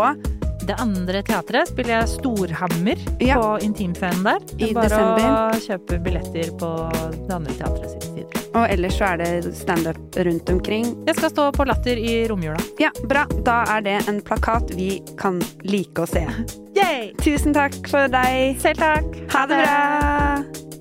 [SPEAKER 2] Det andre teatret spiller jeg Storhammer
[SPEAKER 1] Ja.
[SPEAKER 2] på intimscenen der. Det
[SPEAKER 1] I
[SPEAKER 2] er bare
[SPEAKER 1] desember.
[SPEAKER 2] å kjøpe billetter på det andre teatret sine sider.
[SPEAKER 1] Og ellers så er det standup rundt omkring.
[SPEAKER 2] Jeg skal stå på Latter i romjula.
[SPEAKER 1] Ja, bra. Da er det en plakat vi kan like å se. [laughs]
[SPEAKER 2] Yay!
[SPEAKER 1] Tusen takk for deg.
[SPEAKER 2] Selv takk!
[SPEAKER 1] Ha det bra!